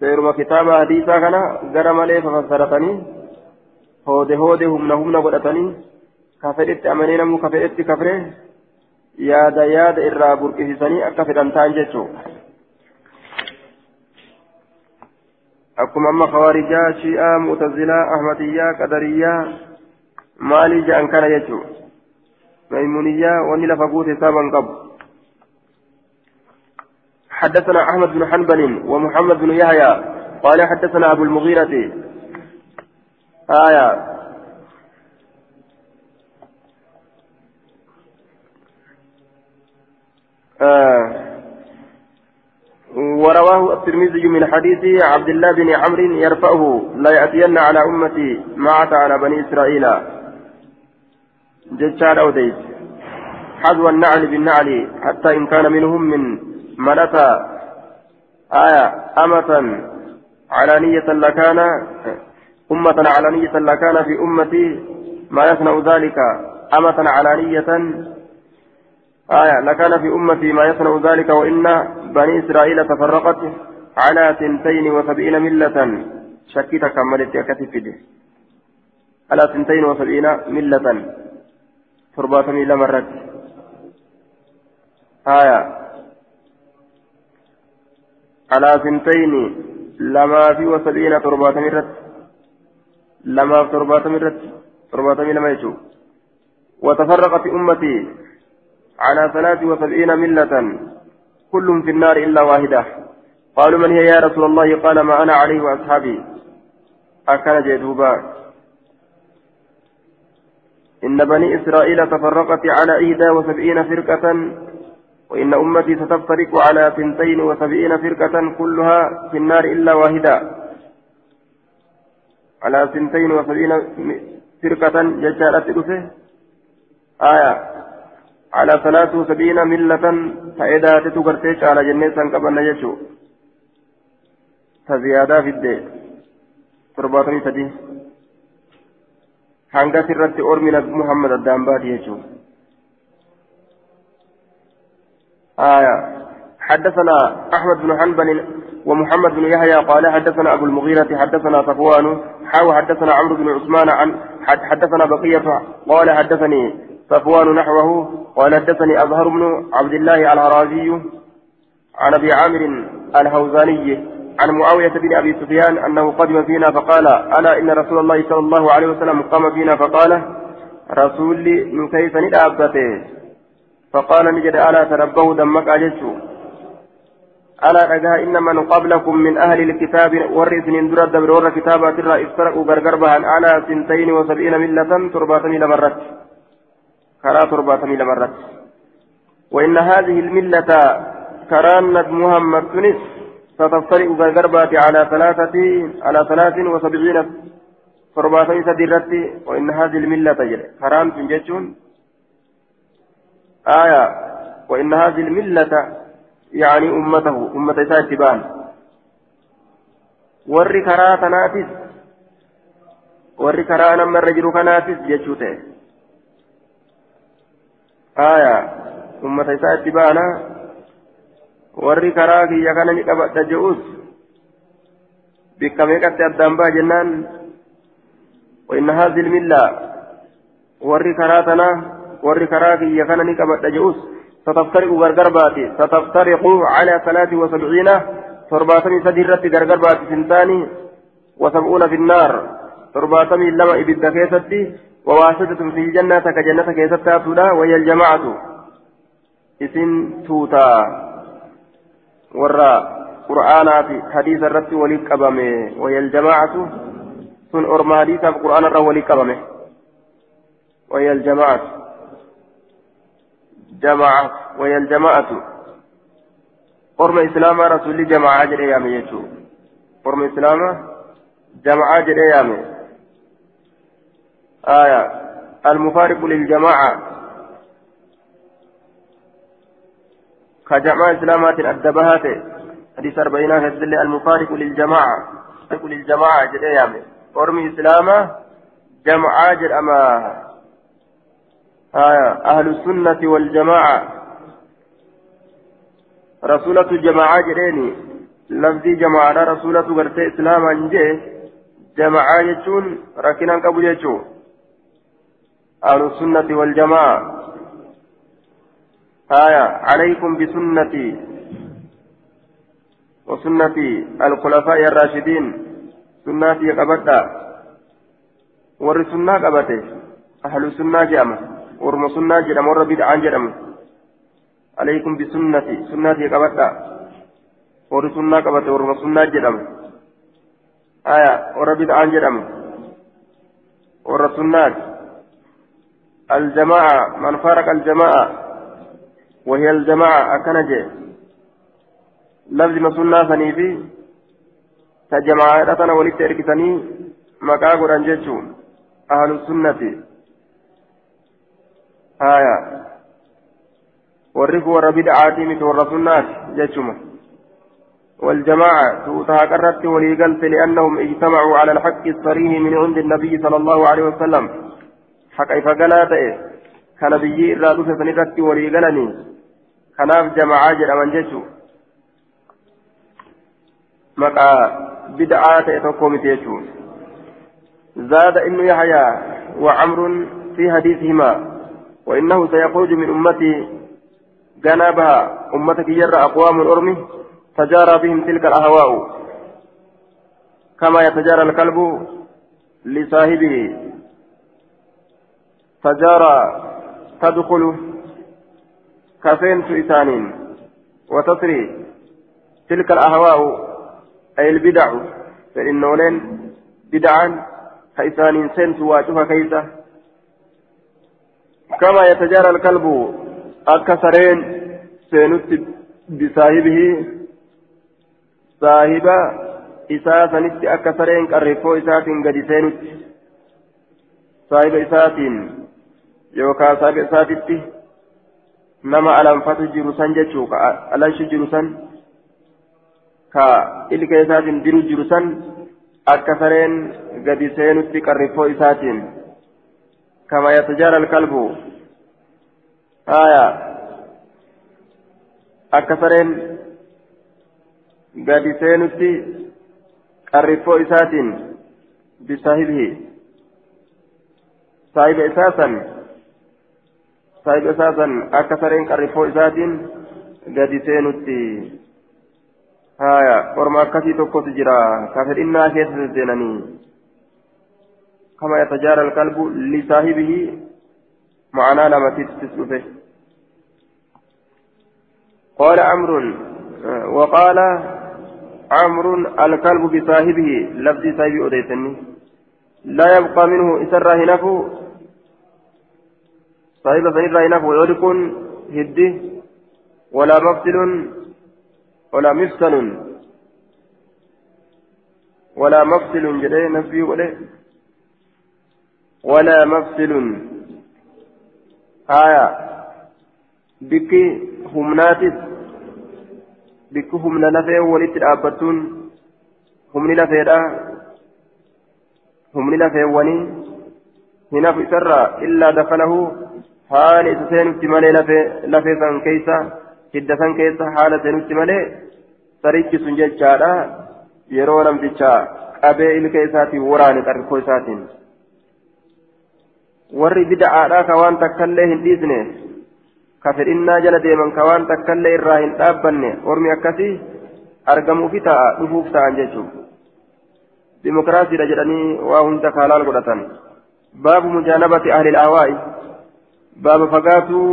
Hadiisaa kana gara malee fafassaratanii hoode hoode humna humna godhatanii ka fedhetti amanee namuu ka fedhetti kafree yaada yaada irraa burqisisanii akka fedhan ta'an jechuudha. akkuma amma khawaarijaa shi'aa mu'tazilaa ahmadiyyaa qadariyyaa maalii ja'an kana jechuudha maymuniyyaa wanni lafa guute saaban qabu. حدثنا أحمد بن حنبل ومحمد بن يحيى قال حدثنا أبو المغيرة. آية. آه. ورواه الترمذي من حديث عبد الله بن عمرو يرفعه لا يأتين على أمتي ما أتى على بني إسرائيل. ججار أوديت. حذو النعل بالنعل حتى إن كان منهم من أتى آية أمة علانية لكان أمة علانية لكان في أمتي ما يصنع ذلك أمة علانية آية لكان في أمتي ما يصنع ذلك وإن بني إسرائيل تفرقت على سنتين وسبعين ملة شكيت كملت كتفده على سنتين وسبعين ملة تربة ميل مرت. آية على سنتين لما في وسبعين تربة مرت لما في تربة مرت تربة ميل ما يشوف وتفرقت أمتي على ثلاث وسبعين ملة كل في النار إلا واحدة قالوا من هي يا رسول الله قال ما أنا عليه وأصحابي أكل جدوبا إن بني إسرائيل تفرقت على إحدى وسبعين فرقة وإن أمتي ستفترق على ثنتين وسبعين فرقة كلها في النار إلا واحدة. على ثنتين وسبعين فرقة ججالت آية. على ثلاث وسبعين ملة فإذا تتقرتيش على جنة سنقبنا يجو. فزيادة في الدين. ترباطني سدي hanga sirratti ormi muhammad addaan baati jechuun آية. حدثنا أحمد بن حنبل ومحمد بن يحيى قال حدثنا أبو المغيرة حدثنا صفوان حاو حدثنا عمرو بن عثمان عن حدثنا بقية قال حدثني صفوان نحوه قال حدثني أظهر بن عبد الله الهرازي عن أبي عامر الهوزاني عن معاوية بن أبي سفيان أنه قدم فينا فقال ألا إن رسول الله صلى الله عليه وسلم قام فينا فقال رسولي من كيف ندابته فقال نجد ألا تربوا دمك أججوا ألا رجاء إن من قبلكم من أهل الكتاب ورث من درد دبر كتابات الرا افترقوا غرغربها على سنتين وسبعين ملة ترباتني لمرت. كرا ترباتني لمرت. وإن هذه الملة كرانت محمد تونس ستفترق غرغربات على ثلاثة على ثلاث وسبعين ترباتني سديرتي وإن هذه الملة تجري. كران تنجتون. آية وإن هذه الملة يعني أمته أمة warri karaa tanaatis warri karaa namarra jiru kanaatis jechuu ta'e aya ummata isaa itti baana warri karaa kiyya kana ni qabadha je'us bikka meeqatti addaan baa jennaan وإن هذه الملة وري كراتنا وري كراكي يكن نكبت جؤوس ستفترق غرغر باتي ستفترق على ثلاث وسبعين ترباتمي سديرت غرغر باتي سنتاني وسبعون في النار ترباتمي لما إبدا كيستي وواسطة في الجنة كجنة كيستا تودا وهي الجماعة إسن توتا ورا قرآن في حديث الرد وليك أبامي وهي الجماعة سن أرما حديث القرآن الرد وليك أبامي وهي الجماعة جماعة وهي الجماعة قرم إسلام رسول جماعة جري يامي يجو قرم إسلام جماعة جري يامي آية. المفارق للجماعة. كجماعة إسلامات الدبهات حديث أربعين هزل المفارق للجماعة. المفارق للجماعة جري يامي قرم إسلام جماعة جري أما آية. أهل السنة والجماعة. رسولة جماعة جريني. لفظي جماعة رسولة غرتي إسلاما جي جماعة يجون ركنا قبل يجون أهل السنة والجماعة. آية. عليكم بسنتي. وسنة الخلفاء الراشدين. سنتي قبتا ور سنة أهل السنة جامع ورم سنة جدام ور بدعة جدام عليكم بسنتي سنتي قبطة ور سنة قبطة ورم سنة جدام آية ور بدعة جدام ور سنة الجماعة من فارق الجماعة وهي الجماعة أكنجي لازم سنة فنيفي تجماعة ولدت إركتني مكاغر أنجتشون أهل السنة آية ورق ور بدعاتي مثل الرسولات جتشمة والجماعة توتها قررت وليقلت لأنهم اجتمعوا على الحق الصريح من عند النبي صلى الله عليه وسلم irraa dhufe san irratti walii galanii kanaaf jama'aa jedhaman jechuun maqaa bid'aa ta'e tokko miti jechuun زاد ابن يحيى وعمر في حديثهما وإنه سيخرج من أمتي جنابها أمتك يرى أقوام الأرمي تجارى بهم تلك الأهواء. كما يتجارى الكلب لصاحبه. تجارى تدخل كفين إسانين وتصري تلك الأهواء أي البدع. فإنولين بدعا كإسانين سنت واتوها كيسة. كما يتجارى الكلب أكثرين سينت بصاحبه صاحب isaa sanitti akka sareen qarreeffoo isaatiin gadi seenutti saahiba isaatiin yookaan saahiba isaatitti nama alanfatu jiru san jechuu ka alanshi jiru san ka ilka isaatiin diru jiru san akka sareen gadi seenutti qarreeffoo isaatiin kama yatajaara alkalbu haya akka sareen gadi seenutti qarriffoo isaatiin bisaahibihi saahiba isaasan saahiba isaasan akka sareen qarriffoo isaatiin gadi seenutti haya orma akkasii tokkotu jira ka fedhinnaa keessa sesseenanii kama yatajaara alqalbu lisaahibihi ma'anaa lamatittis dhufe قال عمرو وقال عمرو الكلب بصاحبه لفظ صاحبي أديتني لا يبقى منه إسر هنفو صاحب سنر هنفو يدكن هدي ولا مفصل ولا مفصل. ولا مفصل جدي نفي ولا ولا مفصل آية بكي همناتس bikki humna lafee walitti dhaabbattuun humni lafeedha humni lafeewwanii hinafu isarraa illaa dakalahu haala isa seenutti malee lafee san keessa hidda san keessa haala seenutti malee sarichi sun jechaadha yeroo namticha qabee ilka isaatiin waraane qarqoo isaatiin warri bida'aadhaa ka waan takkallee hin dhiisne ka fedhinnaa jala deeman ka waan takkallee irraa hin dhaabbanne ormi akkasii argamuufi ta'a dhufuuf ta'an jechuudha dimokiraasiidha jedhanii waa hunda kaalaal godhatan baabu mujaanabati ahli ahwaa'i baaba fagaatuu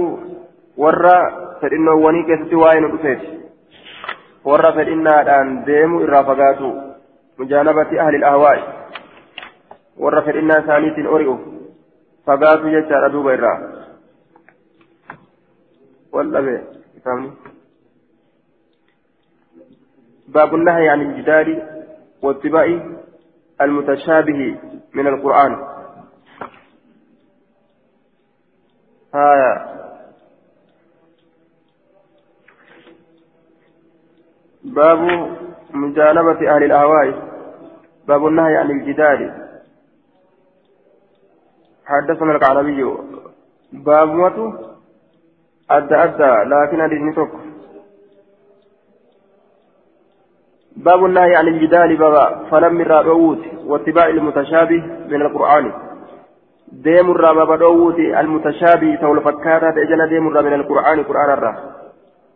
warra fedhinnoowwanii keessatti waa'ee nu dhufeeti warra fedhinnaadhaan deemu irraa fagaatu mujaanabati ahli ahwaa'i warra fedhinnaa isaaniitiin ori'u fagaatu jechaadha duuba irraa. والأبي فهمني باب النهي عن الجدال واتباع المتشابه من القرآن آية باب مجانبة أهل الأهواء باب النهي عن الجدال حدثنا القعنبي باب متو أدى أدى. لكن حديثني توك باب النهي عن الجدال بابا. فلم الرابوت واتباع المتشابه من القرآن. ديم الرابا دووت المتشابه تول فكاتا تجنا ديم من القرآن. قرآن الرا.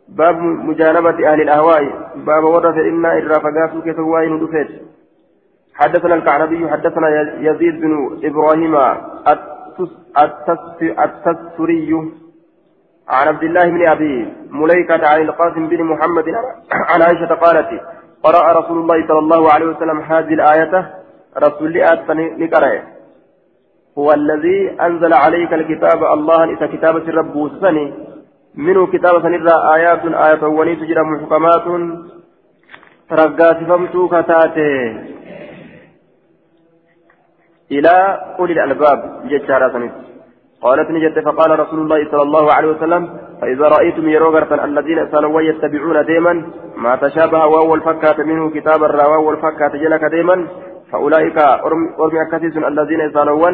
باب مجانبة أهل الأهواء. باب ورث إنا الرافقات كتوائن دفت. حدثنا الكعنبي حدثنا يزيد بن إبراهيم التستري عن عبد الله بن أبي مليكة عن القاسم بن محمد عن عائشة قالت قرأ رسول الله صلى الله عليه وسلم هذه الآية رسول الله هو الذي أنزل عليك الكتاب الله إذا كتابة الرب سني منه كتابة سنرى آيات آية وني تجرى محكمات. ترقات فمتو كتاته إلى أولي الألباب سنت قالت نجت فقال رسول الله صلى الله عليه وسلم فإذا رأيتم يروغرة الذين سألوا يتبعون ديما ما تشابه وهو الفكات منه كتاب الروا والفكات جلك ديما فأولئك أرمي أكثيس الذين سألوا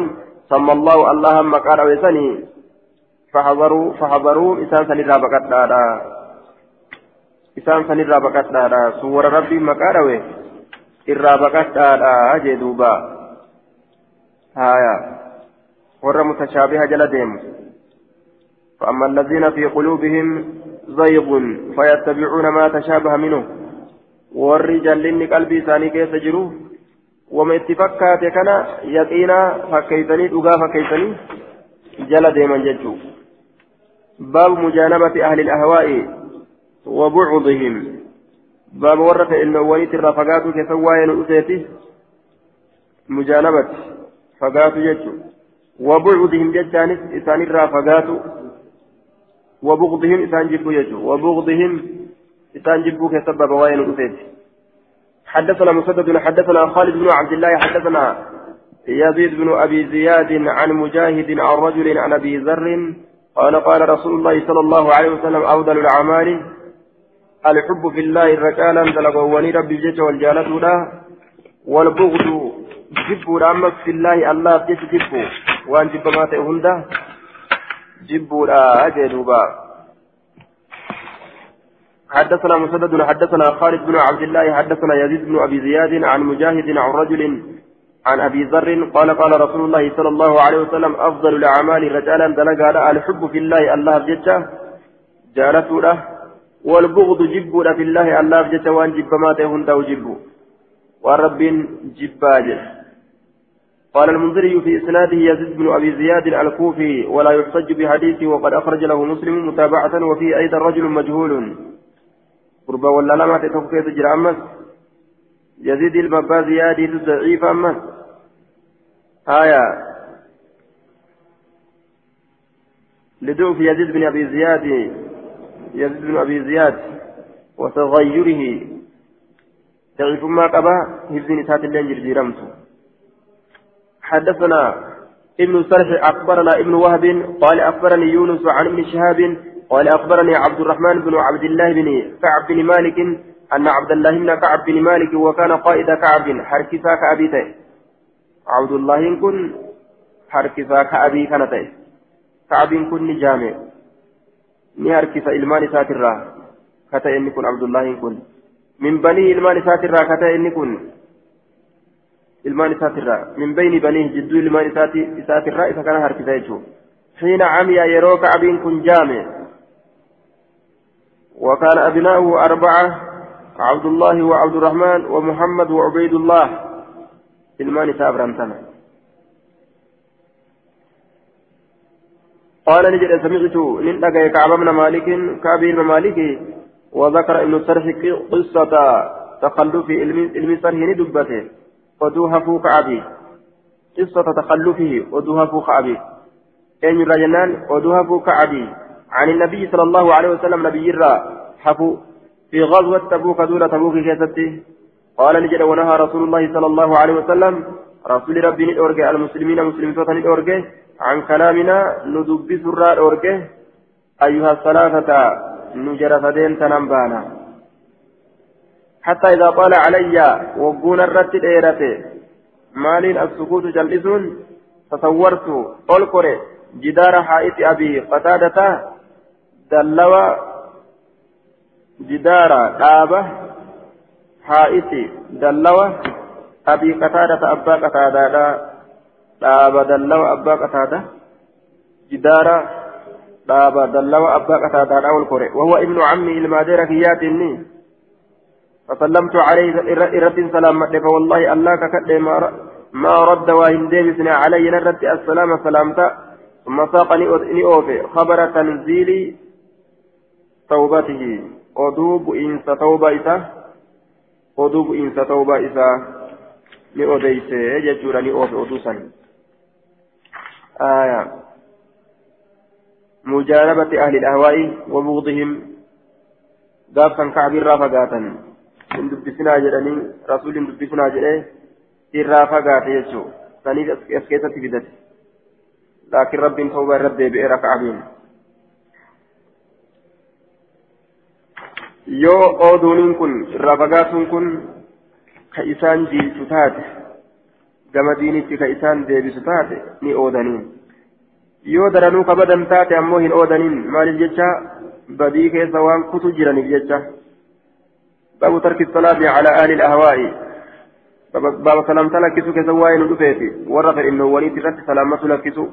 سمى الله الله مقال ويسني. فحضروا فحضروا إسان سنرى بقدادا إسان سنرى بقدادا سور ربي مقال وي إرى بقدادا جدوبا هايا ور متشابهة جل ديم. فأما الذين في قلوبهم زيغ فيتبعون ما تشابه منه. والرجال لني قلبي ثاني كيف جروه وما اتفقات كان يقينا فكيتني دغا فكيتني جل ديما ججو. باب مجانبة أهل الأهواء وبعضهم. باب ورث إنه وليت الرفقات كسواين أسيتي مجانبة. فقات ججو وبعضهم ججانس إسان الرافقات وبغضهم إسان جبو ججو وبغضهم إسان جبو كسبب وين أسيتي حدثنا مسدد حدثنا خالد بن عبد الله حدثنا يزيد بن أبي زياد عن مجاهد عن رجل عن أبي ذر قال قال رسول الله صلى الله عليه وسلم أفضل الأعمال الحب في الله الرجال دلقوني ربي جيش والجالة والبغض جبوا رامك في الله الله جيش جبوا جب ما تهنده جبوا لا أجدوا حدثنا مسدد حدثنا خالد بن عبد الله حدثنا يزيد بن أبي زياد عن مجاهد عن رجل عن أبي ذر قال قال رسول الله صلى الله عليه وسلم أفضل الأعمال رجالا دلقا الحب في الله الله بجته جالته له والبغض جب في الله الله بجته وان جب ما تهون دو جب ورب جباج قال المنذري في إسناده يزيد بن أبي زياد الكوفي ولا يحتج بحديثه وقد أخرج له مسلم متابعة وفي أيضا رجل مجهول. قربا ولا لما تتوقع تجرى أمس. يزيد البابا زيادة ضعيف أمس. آية. لدعو في يزيد بن أبي زياد. يزيد بن أبي زياد وتغيره. ضعيف ما قبا. هزين سات اللين جرمته حدثنا ابن سرح أخبرنا ابن وهب قال أخبرني يونس عن ابن شهاب قال أخبرني عبد الرحمن بن عبد الله بن كعب بن مالك أن عبد الله بن كعب بن مالك وكان قائد كعب حركسا كأبيته عبد الله كن حركسا كأبي كانته كعب كن جامع ni harkisa ilmaan isaatirraa kata inni kun abdullahin kun min banii ilmaan isaatirraa inni kun ilmaan isaatirraa min bayni banii jidduu ilmaan isaatirraa isa kana harkisa jechuu xiina camiya yeroo ka'abiin kun jaame. وكان أبناؤه أربعة عبد الله وعبد الرحمن ومحمد وعبيد الله الماني سابرا قال نجد سمعت نلقى كعب بن مالك كعب مالك وذكر ابن السرح قصة تخلف علم سرح ندبته ودوهف كعبي قصة تخلفه ودوهف كعبي أين رجلان ودوهف كعبي عن النبي صلى الله عليه وسلم نبي الرا. حفو. في غزوة تبوك دون تبوك كيستي. قال نجد ونهى رسول الله صلى الله عليه وسلم. رسول ربي الأورجي المسلمين مسلمين الأورجي عن كلامنا ندب سرى الأورجي أيها الثلاثة نجر فدين تنبانا حتى إذا طال علي وقون الرد الإيرة مالين السكوت جلسون تصورت ألقري جدار حائط أبي قتادة dallawa jidaara dhaaba haa'iti dallawa abii qataadata abbaa qataadaadha dhaaba dallawa abbaa qataada jidaara dhaaba dallawa abbaa qataadaadha wal kore wahuwa ibnu cammi ilmaadeera kiyyaatinni فسلمت عليه إرد سلام فوالله الله ككد ما رد واهن ديبسنا علي نرد السلام سلامتا ثم ساقني أوفي. خبر تنزيلي توبته. isa oduu bu'iinsa tawba isa ni odeyse jechuudha ni oofe oduu san آية. مجانبة أهل الأهواء وبغضهم. قاب كان كعب الرافقاتا hin dubbisinaa jedhanii rasuulli hin dubbisinaa jedhee irraa fagaate jechuudha. Saniif as keessatti fidate. Laakiin rabbiin tawbaa irra deebi'ee raka'abiin. yoo ooduuniin kun irraa fagaatuun kun ka isaan jiilchu taate gama diinitti ka isaan deebisu taate ni oodaniin. Yoo daranuu kabadan taate ammoo hin oodaniin. Maaliif jecha badii keessa waan kutu jiraniif jecha. باب ترك الصلاة على أهل الأهواء. باب سلام تلكسو كذا وين دفيتي. ورث إنه وليد رت سلامة لكسو.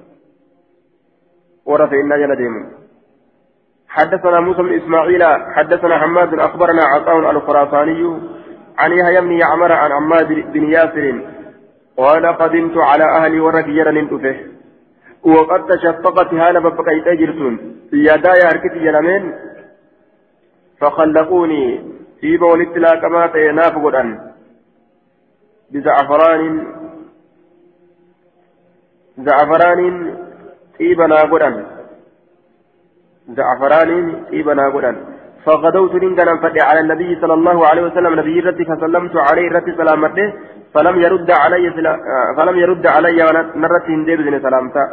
ورث إنا جل ديمو. حدثنا موسى بن إسماعيل حدثنا حماد أخبرنا عطاء الخراساني عن يحيى بن يعمر عن عماد بن ياسر. قال قدمت على أهلي ورقيرا ندفه وقد تشفقت هانا ببقيت أجرتون يداي هركتي جنمين فخلقوني. في بولت لا كما تيناف قدان بزعفران زعفران طيبنا قدان زعفران طيبنا قدان فغدوت ننقنا فتي على النبي صلى الله عليه وسلم نبي رتي فسلمت عليه رتي سلامته فلم يرد علي فلم يرد علي ونرت هندي بن سلامته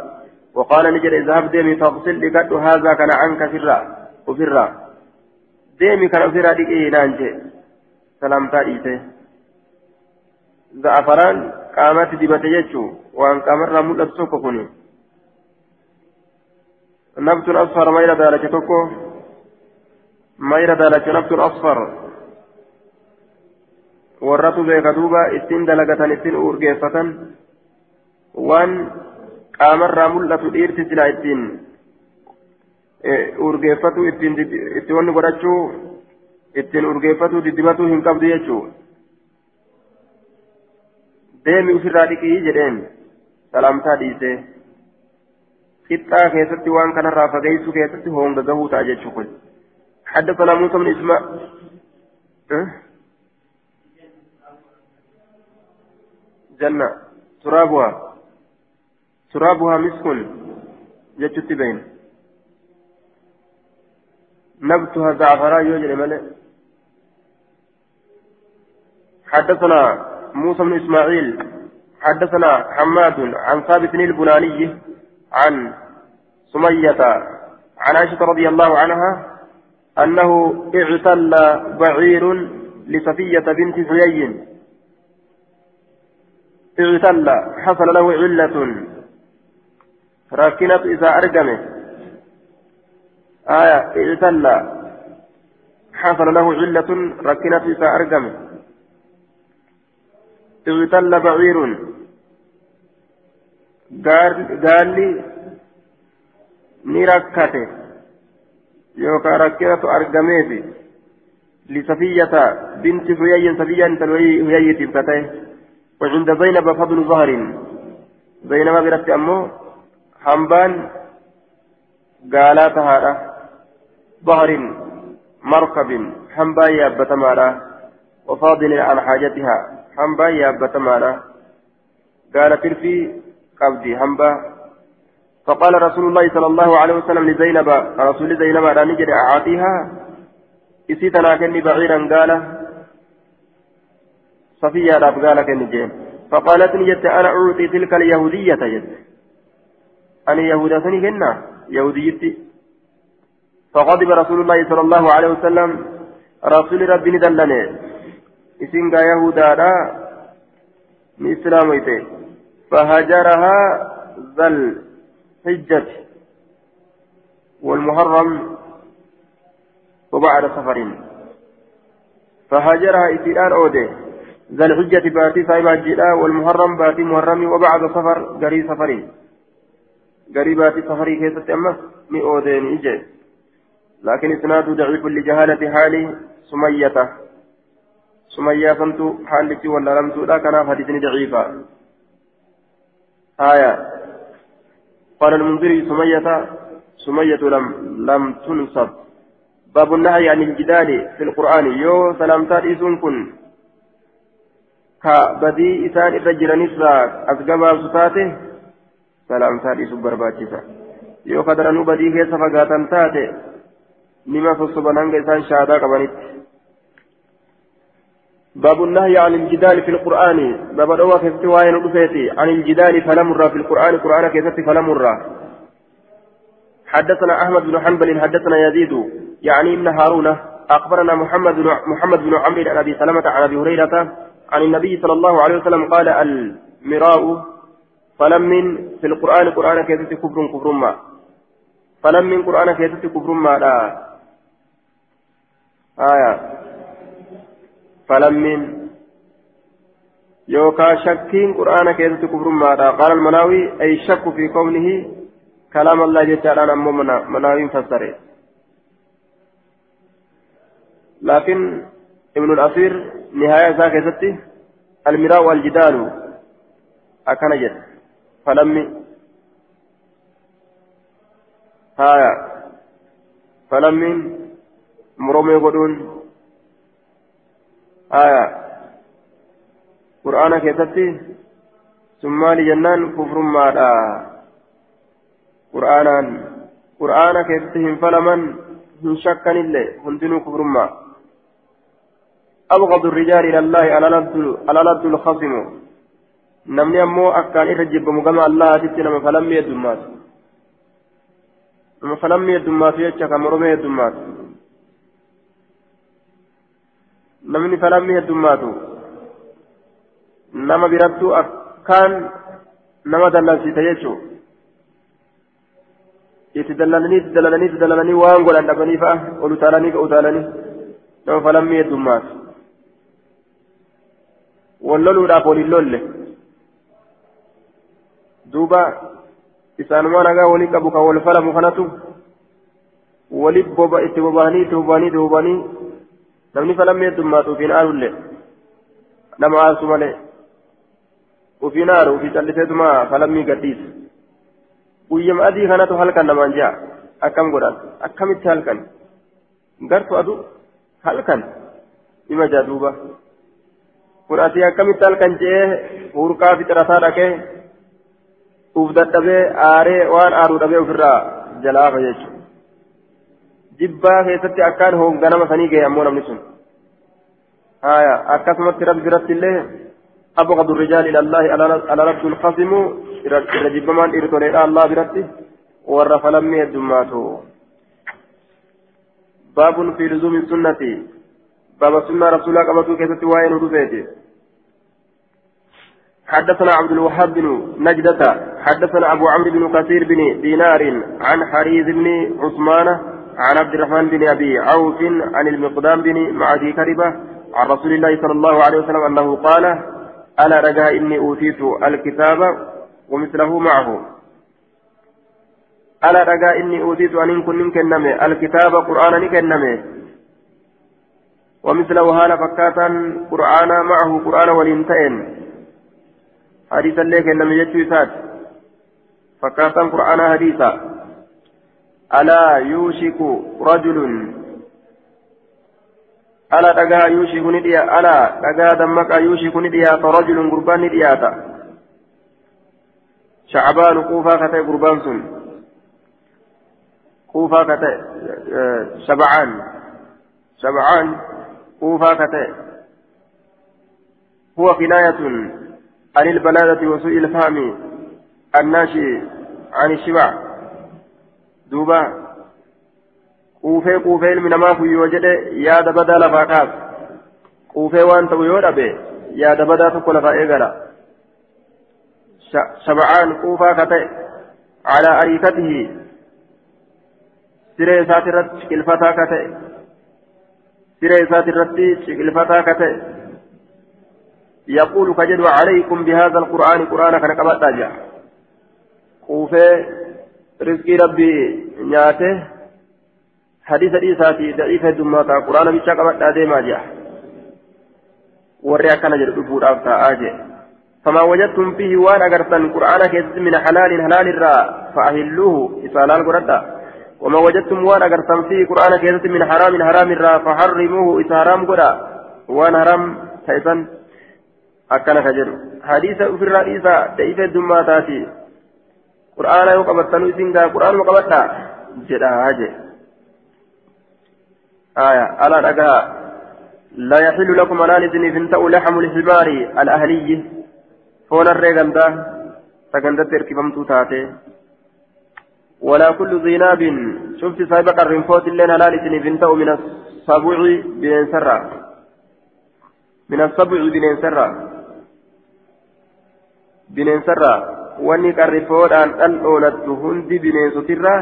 وقال نجر اذهب ديمي فاغسل لقد هذا كان عنك فرا وفرا ديمي كان فرا ديكي نانجي سلامته ايته زعفران قامت دبت يجو وان قامر مدد سوكو كوني نبت أصفر ميل ذلك تكو ميل ذلك نبت أصفر warratu beeka duuba ittiin dalagatan ittiin urgeeffatan. Waan qaamarraa mul'atu dhiirti silaa ittiin urgeeffatu ittiin itti wanni godhachuu ittiin urgeeffatu diddibatuu hin qabdu jechuu deemi ufirraa dhiqii jedheen salaamtaa dhiisee qixxaa keessatti waan kanarraa fageessu keessatti honga gahuu ta'a jechuu kun حدثنا موسى بن اسماء جنة ترابها ترابها مسك جتت بين نبتها زعفران يوجد ملئ حدثنا موسى بن إسماعيل حدثنا حماد عن ثابت البناني عن سمية عن عائشة رضي الله عنها أنه اعتل بعير لصفية بنت حيي اعتل حصل له علة. ركنت إذا أرقمه آية اعتل حصل له علة ركنت إذا أرقمه اعتل بعير gaalli ni rakkate yookaan rakkinatu argameefi lisafiyyata binti huyayyin safiyyan tan huyayyitiif katae وعند زينب فضل ظهر زينب برت أمه حنبان قالاتها ظهر مركب حنبان يابت مالا وفاضل عن حاجتها حنبان يابت مالا قالت في قبدي همبا فقال رسول الله صلى الله عليه وسلم لزينب رسول زينب أنا نجد أعطيها؟ إسيتنا كني بعيرا. قال صفية راب قال كني فقالت نجد أنا أعطي تلك اليهودية جد أنا يهودة كنا يهوديتي؟ فغضب رسول الله صلى الله عليه وسلم. رسول ربي ندلني. إسنغا يهودا من إسلاميته فهجرها ذا الحجة والمحرم وبعد سفر فهاجرها إتيان أودي. ذا الحجة باتي صاحب الجلاء والمحرم باتي محرم وبعد سفر قري سفري قري باتي سفري كيف تأمس مي إجي لكن إسناد ضعيف لجهالة حال سمية. سمية فانتو حالتي ولا لم تؤلا كان حديثني ضعيفا. آية. قال المنذري سمية سمية لم لم تنصب. باب النهي عن الجدال في القرآن. يو سلامتات إسون كن. كبدي إسان إذا نسرا أسقبا ستاته سلامتات إسون برباتشسا يو قدرنو بدي كيسا فقاتا تاته. نما فصبا نانجا شادا قبانيت. باب النهي عن الجدال في القرآن. باب الأوى في استواء عن الجدال فلمر في القرآن. القرآن كيف فلمر حدثنا أحمد بن حنبل حدثنا يزيد. يعني ابن هارون أخبرنا محمد بن محمد بن عمرو عن أبي سلمة عن أبي هريرة عن النبي صلى الله عليه وسلم قال مراء فلم من في القرآن. قرآن كيست كفر كفر ما. فلم من قرآن كيست كفر ما. لا. آية. فلم من. يوكا شكين قرآن كيست كفر ما لا قال المناوي أي شك في كونه كلام الله جل وعلا مناوي فسره. لكن ابن الأثير نهاية ذاك المراء والجدال أكن جد. فلم هايا فلم مرمي قدون هايا قرآن كيستي ثم لجنان كفر ماذا قرآنا قرآن كيستي فلمن hin shakkanillee hundinuu kufrummaa أبغض الرجال إلى الله على لد الخصم namni ammoo akkaan irra jibbamu gama allaatitti nama falammii heddummaatu nama falammii heddummaatu jecha kan moromee heddummaatu namni falammii heddummaatu nama birattuu akkaan nama dallansiisa jechuu itti dallalanii itti dallalanii itti dallalanii waan godhan dhabanii fa'a ol utaalanii ka utaalanii nama falammii heddummaatu walloluudhaaf waliin lolle duuba isaanumaa nagaa walii qabu kan wal falamu kanatu wali boba itti boba'anii itti boba'anii itti boba'anii namni falammii heddummaatu ufiin aarulle nama aasu malee ufiin aaru ufii calliseetuma falammii gadhiisa guyyama adii kanatu halkan namaan jaa akkam godhan akkamitti halkan gartu adu halkan ima jaa duuba kun asii akkamitti halkan je'ee hurkaa fixirataa dhaqee uf dadhabee aaree waan aaruu dhabee ofirraa jalaafa jechuudha jibbaa keessatti akkaan hoogganama sanii ga'e ammoo namni sun. Haya akkasumatti rabbi biratti illee أبغض الرجال إلى الله على رب الخصم الرجب من إرتولي الله برته ورف لم يدماته باب في لزوم السنة باب السنة رسولك أبطو كيست وين رفيته حدثنا عبد الوهاب بن نجدة حدثنا أبو عمرو بن كثير بن دينار عن حريز بن عثمان عن عبد الرحمن بن أبي عوف عن المقدام بن معدي كربة عن رسول الله صلى الله عليه وسلم أنه قال ألا رجاء إني أوتيت الكتاب ومثله معه. ألا رجاء إني أوتيت أن كن كنمي الكتاب قرآن كنمي ومثله هال فكاتا قرآن معه قرآن ولنتين حديثا لك إنما يجتو إسات فكاتا قرآن حديثا. ألا يوشك رجل؟ ألا دقا يوشك نديا ألا دقا دمك يوشك نديا فرجل قربان ندياتا شعبان قوفا كتاي قربان سن. قوفا كتاي شبعان. شبعان قوفا كتاي هو كناية عن البلادة وسوء الفهم الناشئ عن الشبع. دوبا quufee quufee ilmi namaa kun yoo jedhe yaada badaa lafaa kaas quufee waan ta'u yoo dhabe yaada badaa tokko lafaa eegala shaba'aan quufaa ka ta'e calaa ariikatihi siree isaati irratti ciqilfataa ka ta'e siree isaati irratti ciqilfataa ka ta'e يقول كجد عليكم بهذا القرآن قرآن كان قبضا جاء قوفي رزقي ربي نياته حديث إيساتي ضعيف دماتا قرآن بيشا قبضا ديما جاء وريا كان جد أبور أفتا آجي فما وجدتم فيه وأنا قرطا قرآن كيس من حلال حلال الرا فأهلوه إسالال قرطا وما وجدتم وأنا قرطا فيه قرآن كيس من حرام حرام الرا فحرموه إسهرام قرأ وأنا حرام ka jedhu. Hadiisa ofirraa dhiisaa da'iifee dummaa taati qur'aana yoo qabattanuu isin gaa qur'aanuma qabadhaa jedhaa je آية ألا رجاء لا يحل لكم أن إذن فانتأوا لحم الحمار الأهلي فولا الرجال ده تكن تركبم تاتي ولا كل ذناب شفت سابق الرنفوت اللي لا إذن فانتأوا من السبع بين سرة من السبع بين سرة bineensarraa wanni qarrifoodhaan dhandhoolattu hundi bineensotirraa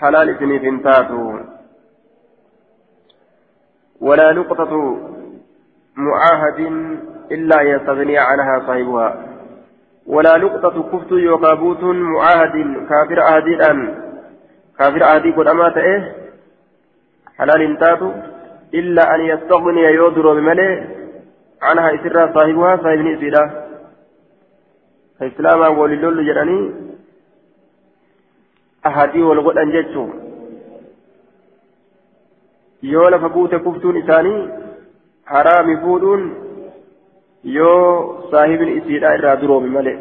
halaal isiniif hin taatu. ولا نقطة معاهد إلا يستغني عنها صاحبها ولا نقطة كفت يقابوت معاهد كافر أهدي أن كافر أهدي قد أمات إيه حلال تاتو إلا أن يستغني يودر بملئ عنها إسرها صاحبها صاحب فإسلاما وللول جراني أهدي والغد lafa buute kuftuun isaanii haraami fuudhuun yoo saahibni isiidhaa irraa duroomi malee.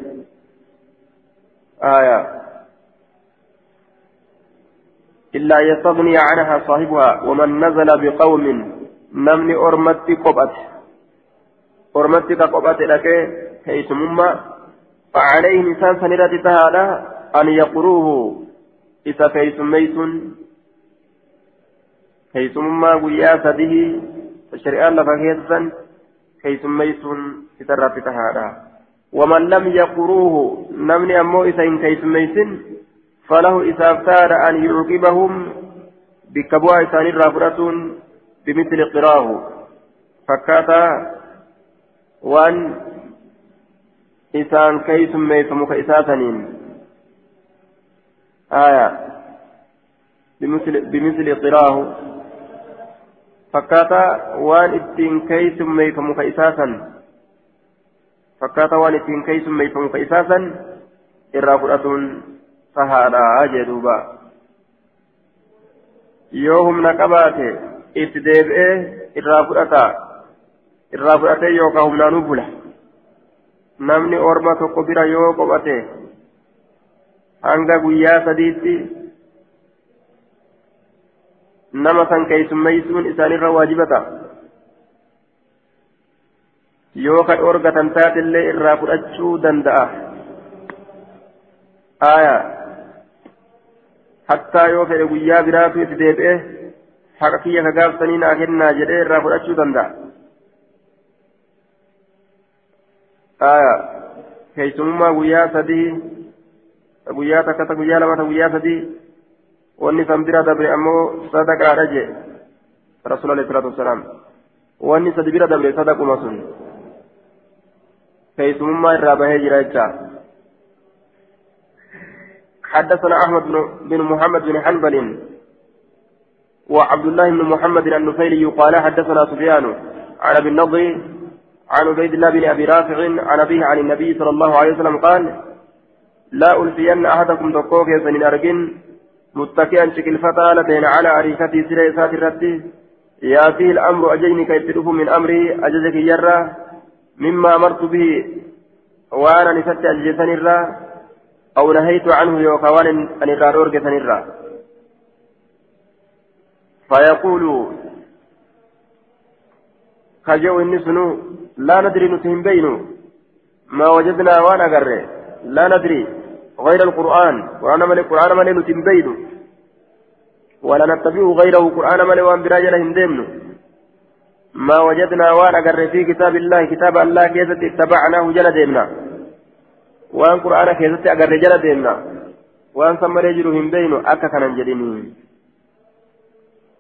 آية إلا يستغني عنها صاحبها ومن نزل بقوم نمني أرمتي قبأت أرمتي قبأت لك حيث مما فعليه نسان سنرة تهالا أن يقروه. إذا كيس ميت كيس مما قيا سده. الشريعة لفكيسا كيس ميت إذا تهالا ومن لم يقروه نمني أمو إذا كيس ميت فله إذا اختار أن يعقبهم. بكبوة إسان الرافرة بمثل قراه. فكاتا. وأن إسان كيس ميتم كإساسنين آية بمثل بمثل قراه فكاتا وأن إتين كيس ميتم كإساسا فكاتا وأن إتين كيس ميتم كإساسا الرافرة sahaadha jee duuba. Yoo humna qabaate itti deebi'ee irraa fudhata. Irraa fudhatee yookaan humnaanuu bula. Namni orma tokko bira yoo qophate hanga guyyaa sadiitti nama san keeysummeeysuun isaanirra waajibata yoo ka dhoorgatan taatillee irraa fudhachuu danda'a aayaa hattaa yoo fedhe guyyaa biraatu itti deebi'e haqa kiyya ka gaafsanii naa kennaa jedhee irraa fudhachuu danda'a. Aya keeysumummaa guyyaa sadii guyyaa takkata guyyaa lamata guyyaa sadii wanni san bira dabre ammoo sadaqaadha jee rasuul alayhi salaatu wassalaam wanni sadi bira dabre sadaquma sun keeysumummaa irraa bahee jira jechaa حدثنا أحمد بن محمد بن حنبل وعبد الله بن محمد النفيلي قال حدثنا سفيان عن أبي النضر عن عبيد الله بن أبي رافع عن أبيه عن النبي صلى الله عليه وسلم قال لا ألفين أحدكم تقوك سنين أرجن متكئا شكل فتالة على أريكتي سيرة سات الرد يأتيه الأمر أجيني كيف من أمري أجزك يرى. مما أمرت به وأنا نسيت أجزتني الرّ أو نهيت عنه يوكوان أن يقارور كثنرا فيقول خجو النسنو لا ندري نتهم بينه ما وجدنا وأنا قرر لا ندري غير القرآن. قرآن ملي قرآن ملي نتهم بينه ولا نتبعه غيره. قرآن ملي وأن براجل هندمنه ما وجدنا وأنا قرر في كتاب الله. كتاب الله كيف اتبعناه جل ديمنا. waan qura'aana keessatti agarre jala deemna waan san malee jiru hin beeynu akka kanan jedhini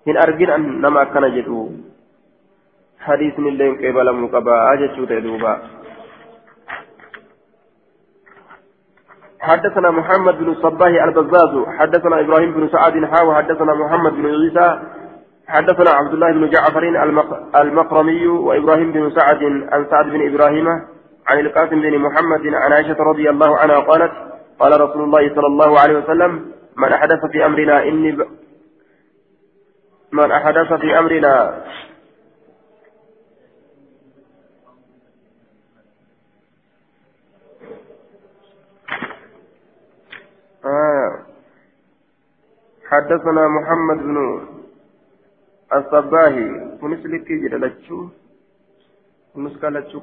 hin argin nama akkana jedhu illee hin qeebalamuu qabaa jechuu ta'e duuba حدثنا محمد بن الصباح البزاز حدثنا إبراهيم بن سعد حاوى حدثنا محمد بن عيسى حدثنا عبد الله بن جعفر المقرمي وإبراهيم بن سعد عن سعد بن إبراهيم عن القاسم بن محمد عن عائشة رضي الله عنها قالت قال رسول الله صلى الله عليه وسلم من أحدث في أمرنا إني ب... من أحدث في أمرنا آه. حدثنا محمد بن الصباهي كنسلك جلالتشو كنسكالتشو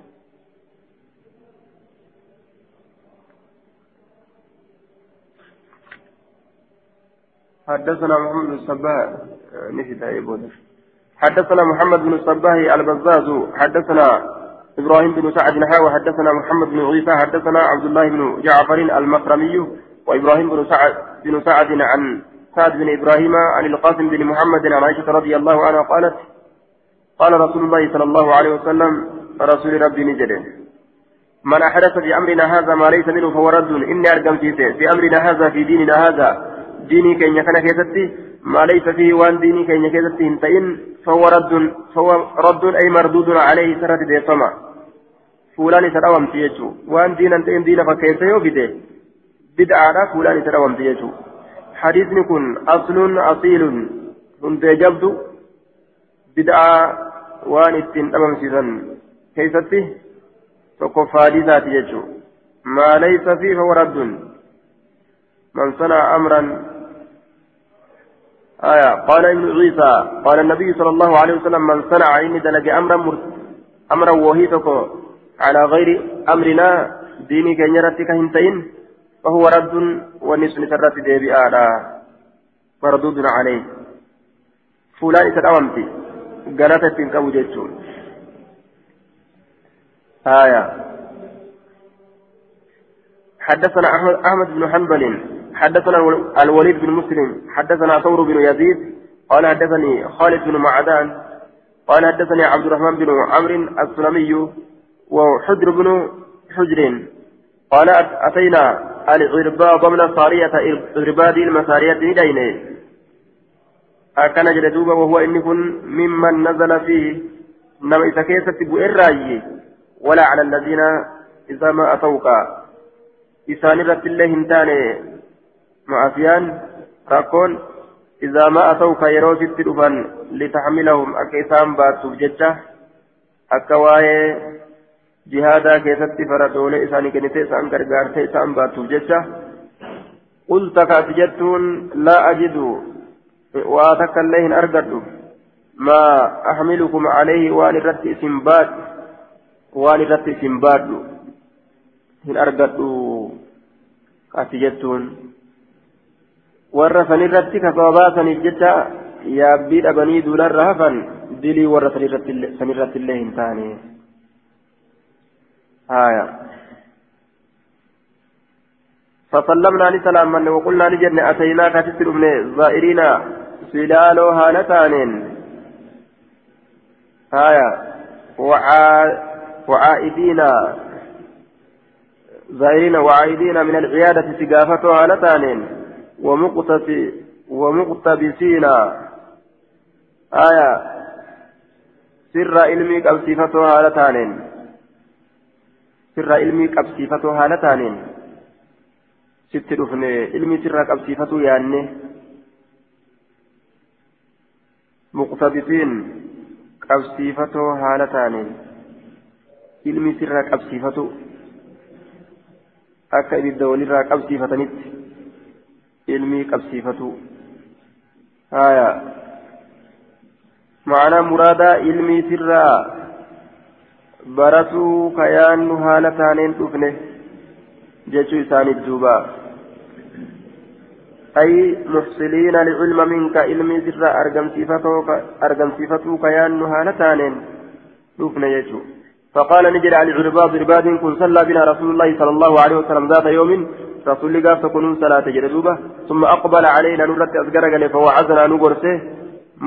حدثنا محمد بن الصباح. نسيت حدثنا محمد بن الصباح البزاز. حدثنا إبراهيم بن سعد نحاو. حدثنا محمد بن عيسى. حدثنا عبد الله بن جعفر المكرمي وإبراهيم بن سعد بن سعد عن سعد بن إبراهيم عن القاسم بن محمد عن عائشة رضي الله عنها قالت قال رسول الله صلى الله عليه وسلم رسول ربي نجده. من أحدث في أمرنا هذا ما ليس منه فهو رد. إني أرقم في أمرنا هذا في ديننا هذا. ديني كي يكن ما ليس فيه وان ديني كي كيستي انتين فهو رد. فهو رد أي مردود عليه سرة ديفما فلان تداوم تيجو وان دين انتين دين فكيس يوبده بدعة فلان تداوم تيجو حديث نكون أصل أصيل. من جبد بدعة وان اتن سيزن. كيستي؟ تقفى ذات يجو ما ليس فيه فهو رد. من صنع أمرا. آية. قال ابن عيسى. قال النبي صلى الله عليه وسلم من صنع إني دلق أمرا أمرا وهيتك على غير أمرنا ديني كان يرتك هنتين فهو رد والنسل سرت ديبي آلا مردود عليه. فلان تدعومتي قالت تنكو جيتشون. آية. حدثنا أحمد بن حنبل. حدثنا الوليد بن مسلم. حدثنا ثور بن يزيد. قال حدثني خالد بن معدان. قال حدثني عبد الرحمن بن عمرو السلمي وحجر بن حجر. قال أتينا العرباض من الصارية عرباد المسارية ندين أكن جلدوبا وهو إن كن ممن نزل فيه نما إذا كيست بؤراي ولا على الذين إذا ما أتوك إسان رت الله هنتاني معافيان راكون إذا ما أتوك يروس التلفن لتحملهم أكيسان باتوف ججة أكواي جهادا كيست فردولي إساني كنتي سان غرغارتي سان باتوف ججة. قلت كاتجتون لا أجد. واتك الله أرقد. ما أحملكم عليه وان رت إسنباد وان رت إسنباد هن أرقد. كاتجتون warra sanirratti kasabaa saniif jecha yaabbii dhabanii duularra hafan dilii warra hin taane haya فسلمنا لسلام وقلنا لجن أتيناك من زائرين سلالو هالتان هايا وعائدين. زائرين وعائدين من العيادة سقافة هالتان ومقتبسين. آية. سر علمي sirraa ilmii qabsiifatoo haala taaneen. Sitti dhufne ilmii sirraa qabsiifatuu yaanne. Muqtabitiin qabsiifatoo haala taaneen. Ilmii sirraa qabsiifatu akka ibidda walirraa qabsiifatanitti ilmii qabsiifatu. Haya ma'anaa muraadaa ilmii sirraa baratuu ka yaannu haala taaneen dhufne jechuu isaaniif duuba. Licilma minka ilmii sirraa argamsiifatuu ka yaannu haala taaneen dhufne jechuu. فقال نجري على العرباض عرباد كن صلى بنا رسول الله صلى الله عليه وسلم ذات يوم رسول قال تكونون صلاة جلدوبة ثم أقبل علينا نرت أذكر فوعزنا نقرسه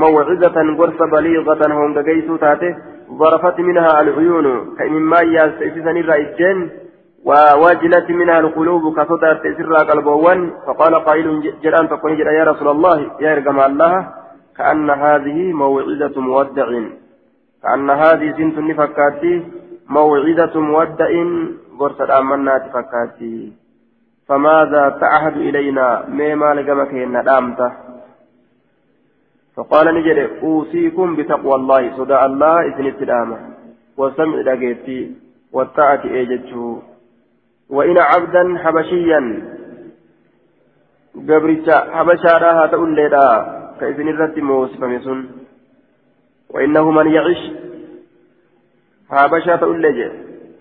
موعظة قرص بليغة هم قيسو تاته ظرفت منها العيون كمما يستيسسني الرئيسين ووجلت منها القلوب كصدى تسر قلبوان. فقال قائل جلأن تكون يا رسول الله يا رقم الله كأن هذه موعظة مودع. كأن هذه سنت فكاتي موعظة مودع. قرص الأمنات فكاتي. فماذا تعهد إلينا؟ مما لقمك إن دامته. فقال نجد أوصيكم بتقوى الله صدى الله إذن السلامة. وسمع لقيتي والطاعة إيجته وإن عبدا حبشيا قبرتش حبشا راها تقول لي كإذن الرد موسف مسن وإنه من يعيش حبشا تقول لي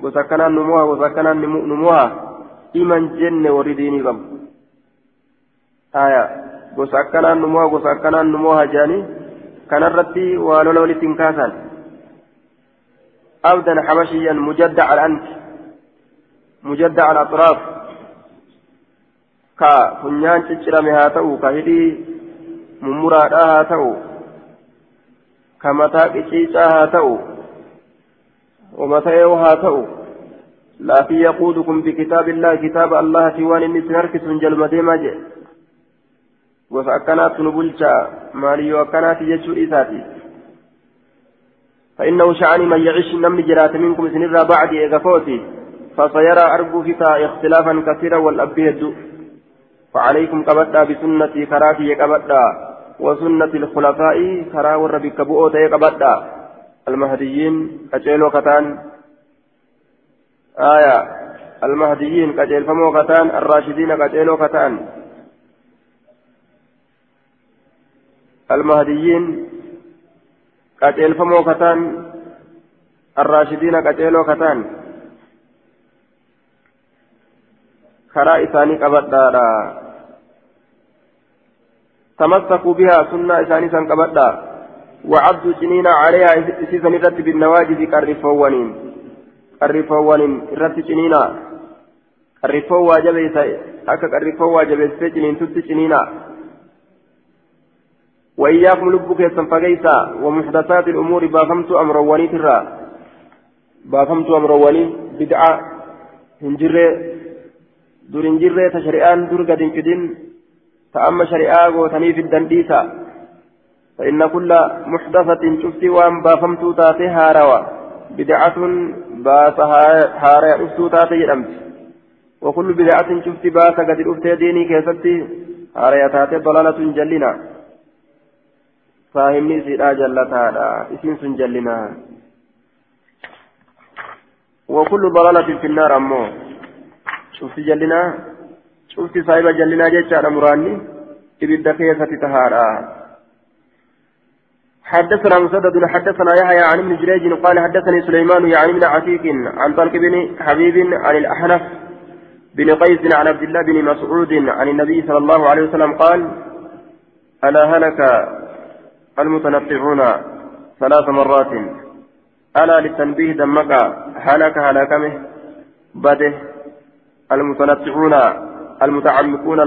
وسكنا نموها وسكنا نموها. jenne warri diinii qabu haya gosa akkanaan numoo gosa akkanaan numoo hajaanii kanarratti waa lola walitti hin kaasan أبدا حبشيا مجدع الأنف مجدع الأطراف ka funyaan ciccirame haa ta'u ka hidhii mummuraadhaa haa ta'u ka mataa qiciicaa haa ta'u ومتى هاتو لكن يقودكم بكتاب الله كتاب الله سوان إني سنركس من جلمة ماجئ وسأكنات نبلشا مالي وأكنات يجو إساتي فإنه شعني من يعيش نمني جرات منكم سنرى بعد إغفوتي فسيرى أرجو فيك اختلافا كثيرا والأبيد فعليكم كبدا بسنتي كراتي كبدا وسنة الخلفاء كرا وربك بؤوتي كبدا المهديين كجيلو كتان آية المهديين كجيل فمو كتان الراشدين كجيلو كتان المهديين كجيل فمو كتان الراشدين كجيلو كتان كرا إساني كبدا تمسكوا بها سنة إساني سان كبدا وعبدوا سنين عليها سيسن رت بالنواجذ كالرفوانين الرفوانين رت سنين الرفوا جبيس أكا الرفوا جبيس سنين تت سنين وإياكم لبك يسنفقيسا ومحدثات الأمور. بافمت أمرواني ترى. بافمت أمرواني بدعة. هنجرة دور هنجرة تشريعان دور قد انفدين فأما شريعة وتني في الدنديسة. فإن كل محدثة شفتي وأن بافمتو تاتي هاروا بدعة باس هارا شفتو تاتي جرمت وكل بدعة شفتي باس قد الأفتي ديني كيستي. هارا تاتي ضلالة جلنا. فاهمني سيدا جلتا اسم سن جلنا وكل ضلالة في النار أمو شفتي جلنا شفتي صاحب جلنا جيتشارا مراني إبدا كيسة تهارا حدثنا مسدد حدثنا يحيى عن ابن جريج قال حدثني سليمان يعني بن عتيق عن طلق بن حبيب عن الأحنف بن قيس عن عبد الله بن مسعود عن النبي صلى الله عليه وسلم قال ألا هلك المتنطعون ثلاث مرات. ألا للتنبيه دمك هلك هلكمه بده. المتنطعون المتعمقون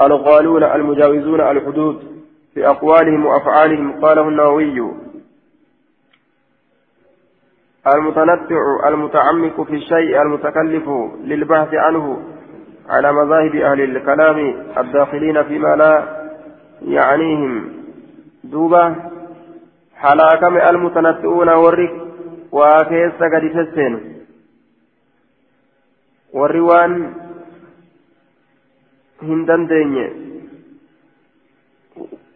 الغالون المجاوزون الحدود. في أقوالهم وأفعالهم قاله النووي. المتنطع المتعمق في الشيء المتكلف للبحث عنه على مذاهب أهل الكلام الداخلين فيما لا يعنيهم. دوبة حلاكم المتنطعون ورك وكيس قد تسين والروان هندن دينيه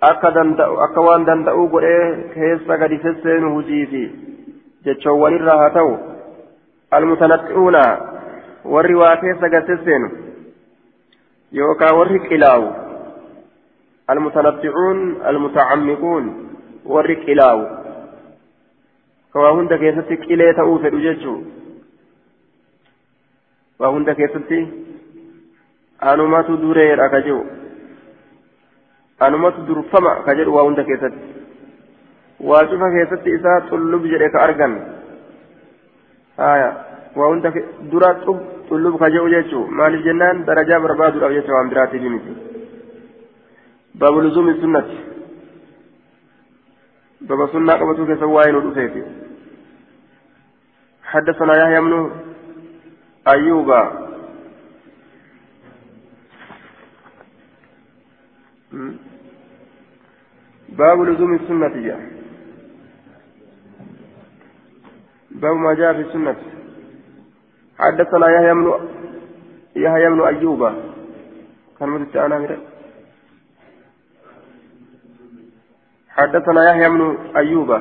akka danda'u akka waan danda'uu godhee keessa gadi sesseenu hujii fi jechoowwanirraa haa ta'u almutanaqqi'uuna warri waa keessa gad sesseenu yookaan warri qilaawu almutacammiquun warri qilaawu ka waa hunda keessatti qilee ta'uu fedhu jechuu waa hunda keessatti anumatu dureedha ka jiru anumatu durfama ka jedhu waa hunda keessatti waa cufa keessatti isaa xullub jedhe ka argan haya waa hunda dura xullub ka jedhu sunnati baba sunnaa qabatuu keessa waa'ee nu dhufeeti حدثنا يحيى بن أيوب. باب لزوم السنة. جاء باب ما جاء في السنة. حدثنا يحيى بن يحيى بن أيوب. كان متى حدثنا يحيى بن أيوب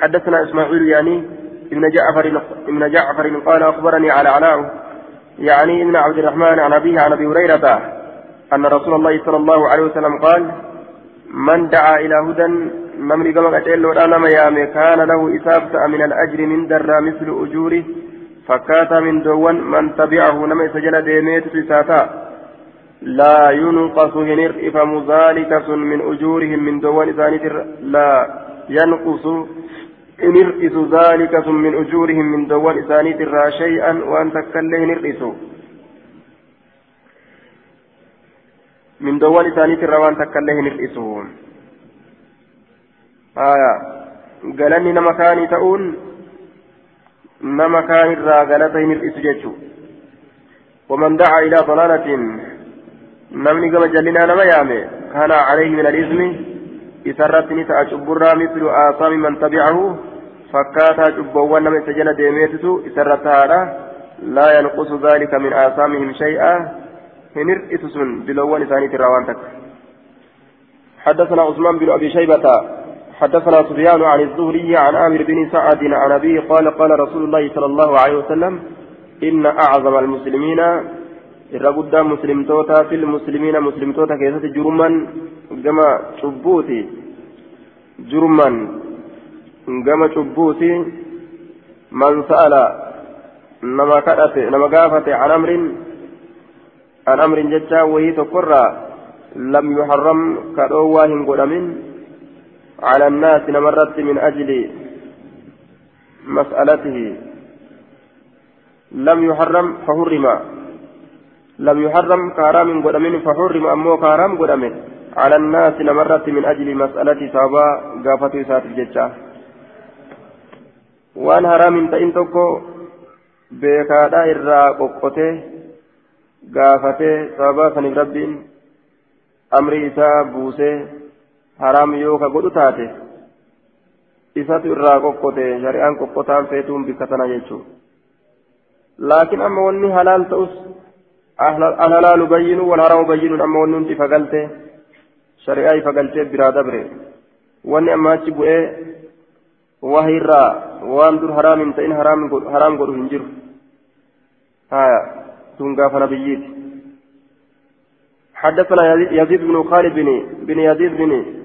حدثنا إسماعيل يعني ابن جعفر ابن جعفر قال أخبرني على علاء يعني ابن عبد الرحمن عن أبيه عن أبي هريرة أن رسول الله صلى الله عليه وسلم قال من دعا إلى هدى نمني كما قتل ودانا ميامي كان له إسابة من الأجر من درى مثل أجوره فكاتا من دوان من تبعه نما سجل ديميت ساتا. لا ينقص هنر إفهم ذلك من أجورهم من دوان ثاني لا ينقص إن ارئسوا ذلك من أجورهم من دول إسانيت الرا شيئا وأن تكله نرئسوا من دول إسانيت الرا وأن تكله نرئسوا آية. قالني نما كان تؤون نما كان الرا قالته نرئس جيتشو. ومن دعا إلى ضلالة نمني كما جلنا نما يامي كان عليه من الإثم إسرت نتا أشبرا مثل آثام من تبعه فكاتا شبوان نما سجل ديميتتو إسرت هذا لا ينقص ذلك من آثامهم شيئا هنر إتسن بلوان ثاني تراوان تك حدثنا عثمان بن أبي شيبة حدثنا سفيان عن الزهري عن عامر بن سعد عن أبيه قال قال رسول الله صلى الله عليه وسلم إن أعظم المسلمين irra guddaa muslimtoota fil muslimiina muslimtoota keessatti jurman gama cubbuuti jurman gama cubbuuti man sa'ala nama kadhate nama gaafate an amrin an amrin jecha wayii tokkorraa lam yuharram kadhoowwaa hin godhamin على الناس نمرت من أجل مسألته لم يحرم فحرم لم يحرم كارام قدمين فحرم أمو كارام قدمين على الناس نمرت من أجل مسألة سابا قافة سات الججة وان حرام تئن تكو rabbiin amri isaa buusee haraam yoo ka godhu taate isatu irraa qoqqote shari'aan qoqqotaan feetuun bikka tana jechuudha laakiin amma wanni halaal ta'us الهلال بين والحرام بين أما وننتي فقلته شريعي فقلته برا دبره واني أما إيه وهي الرا وان دور حرام تئن حرام حرام قد هنجر آية تنقى فنبييت حدثنا يزيد بن خالد بن بن يزيد بن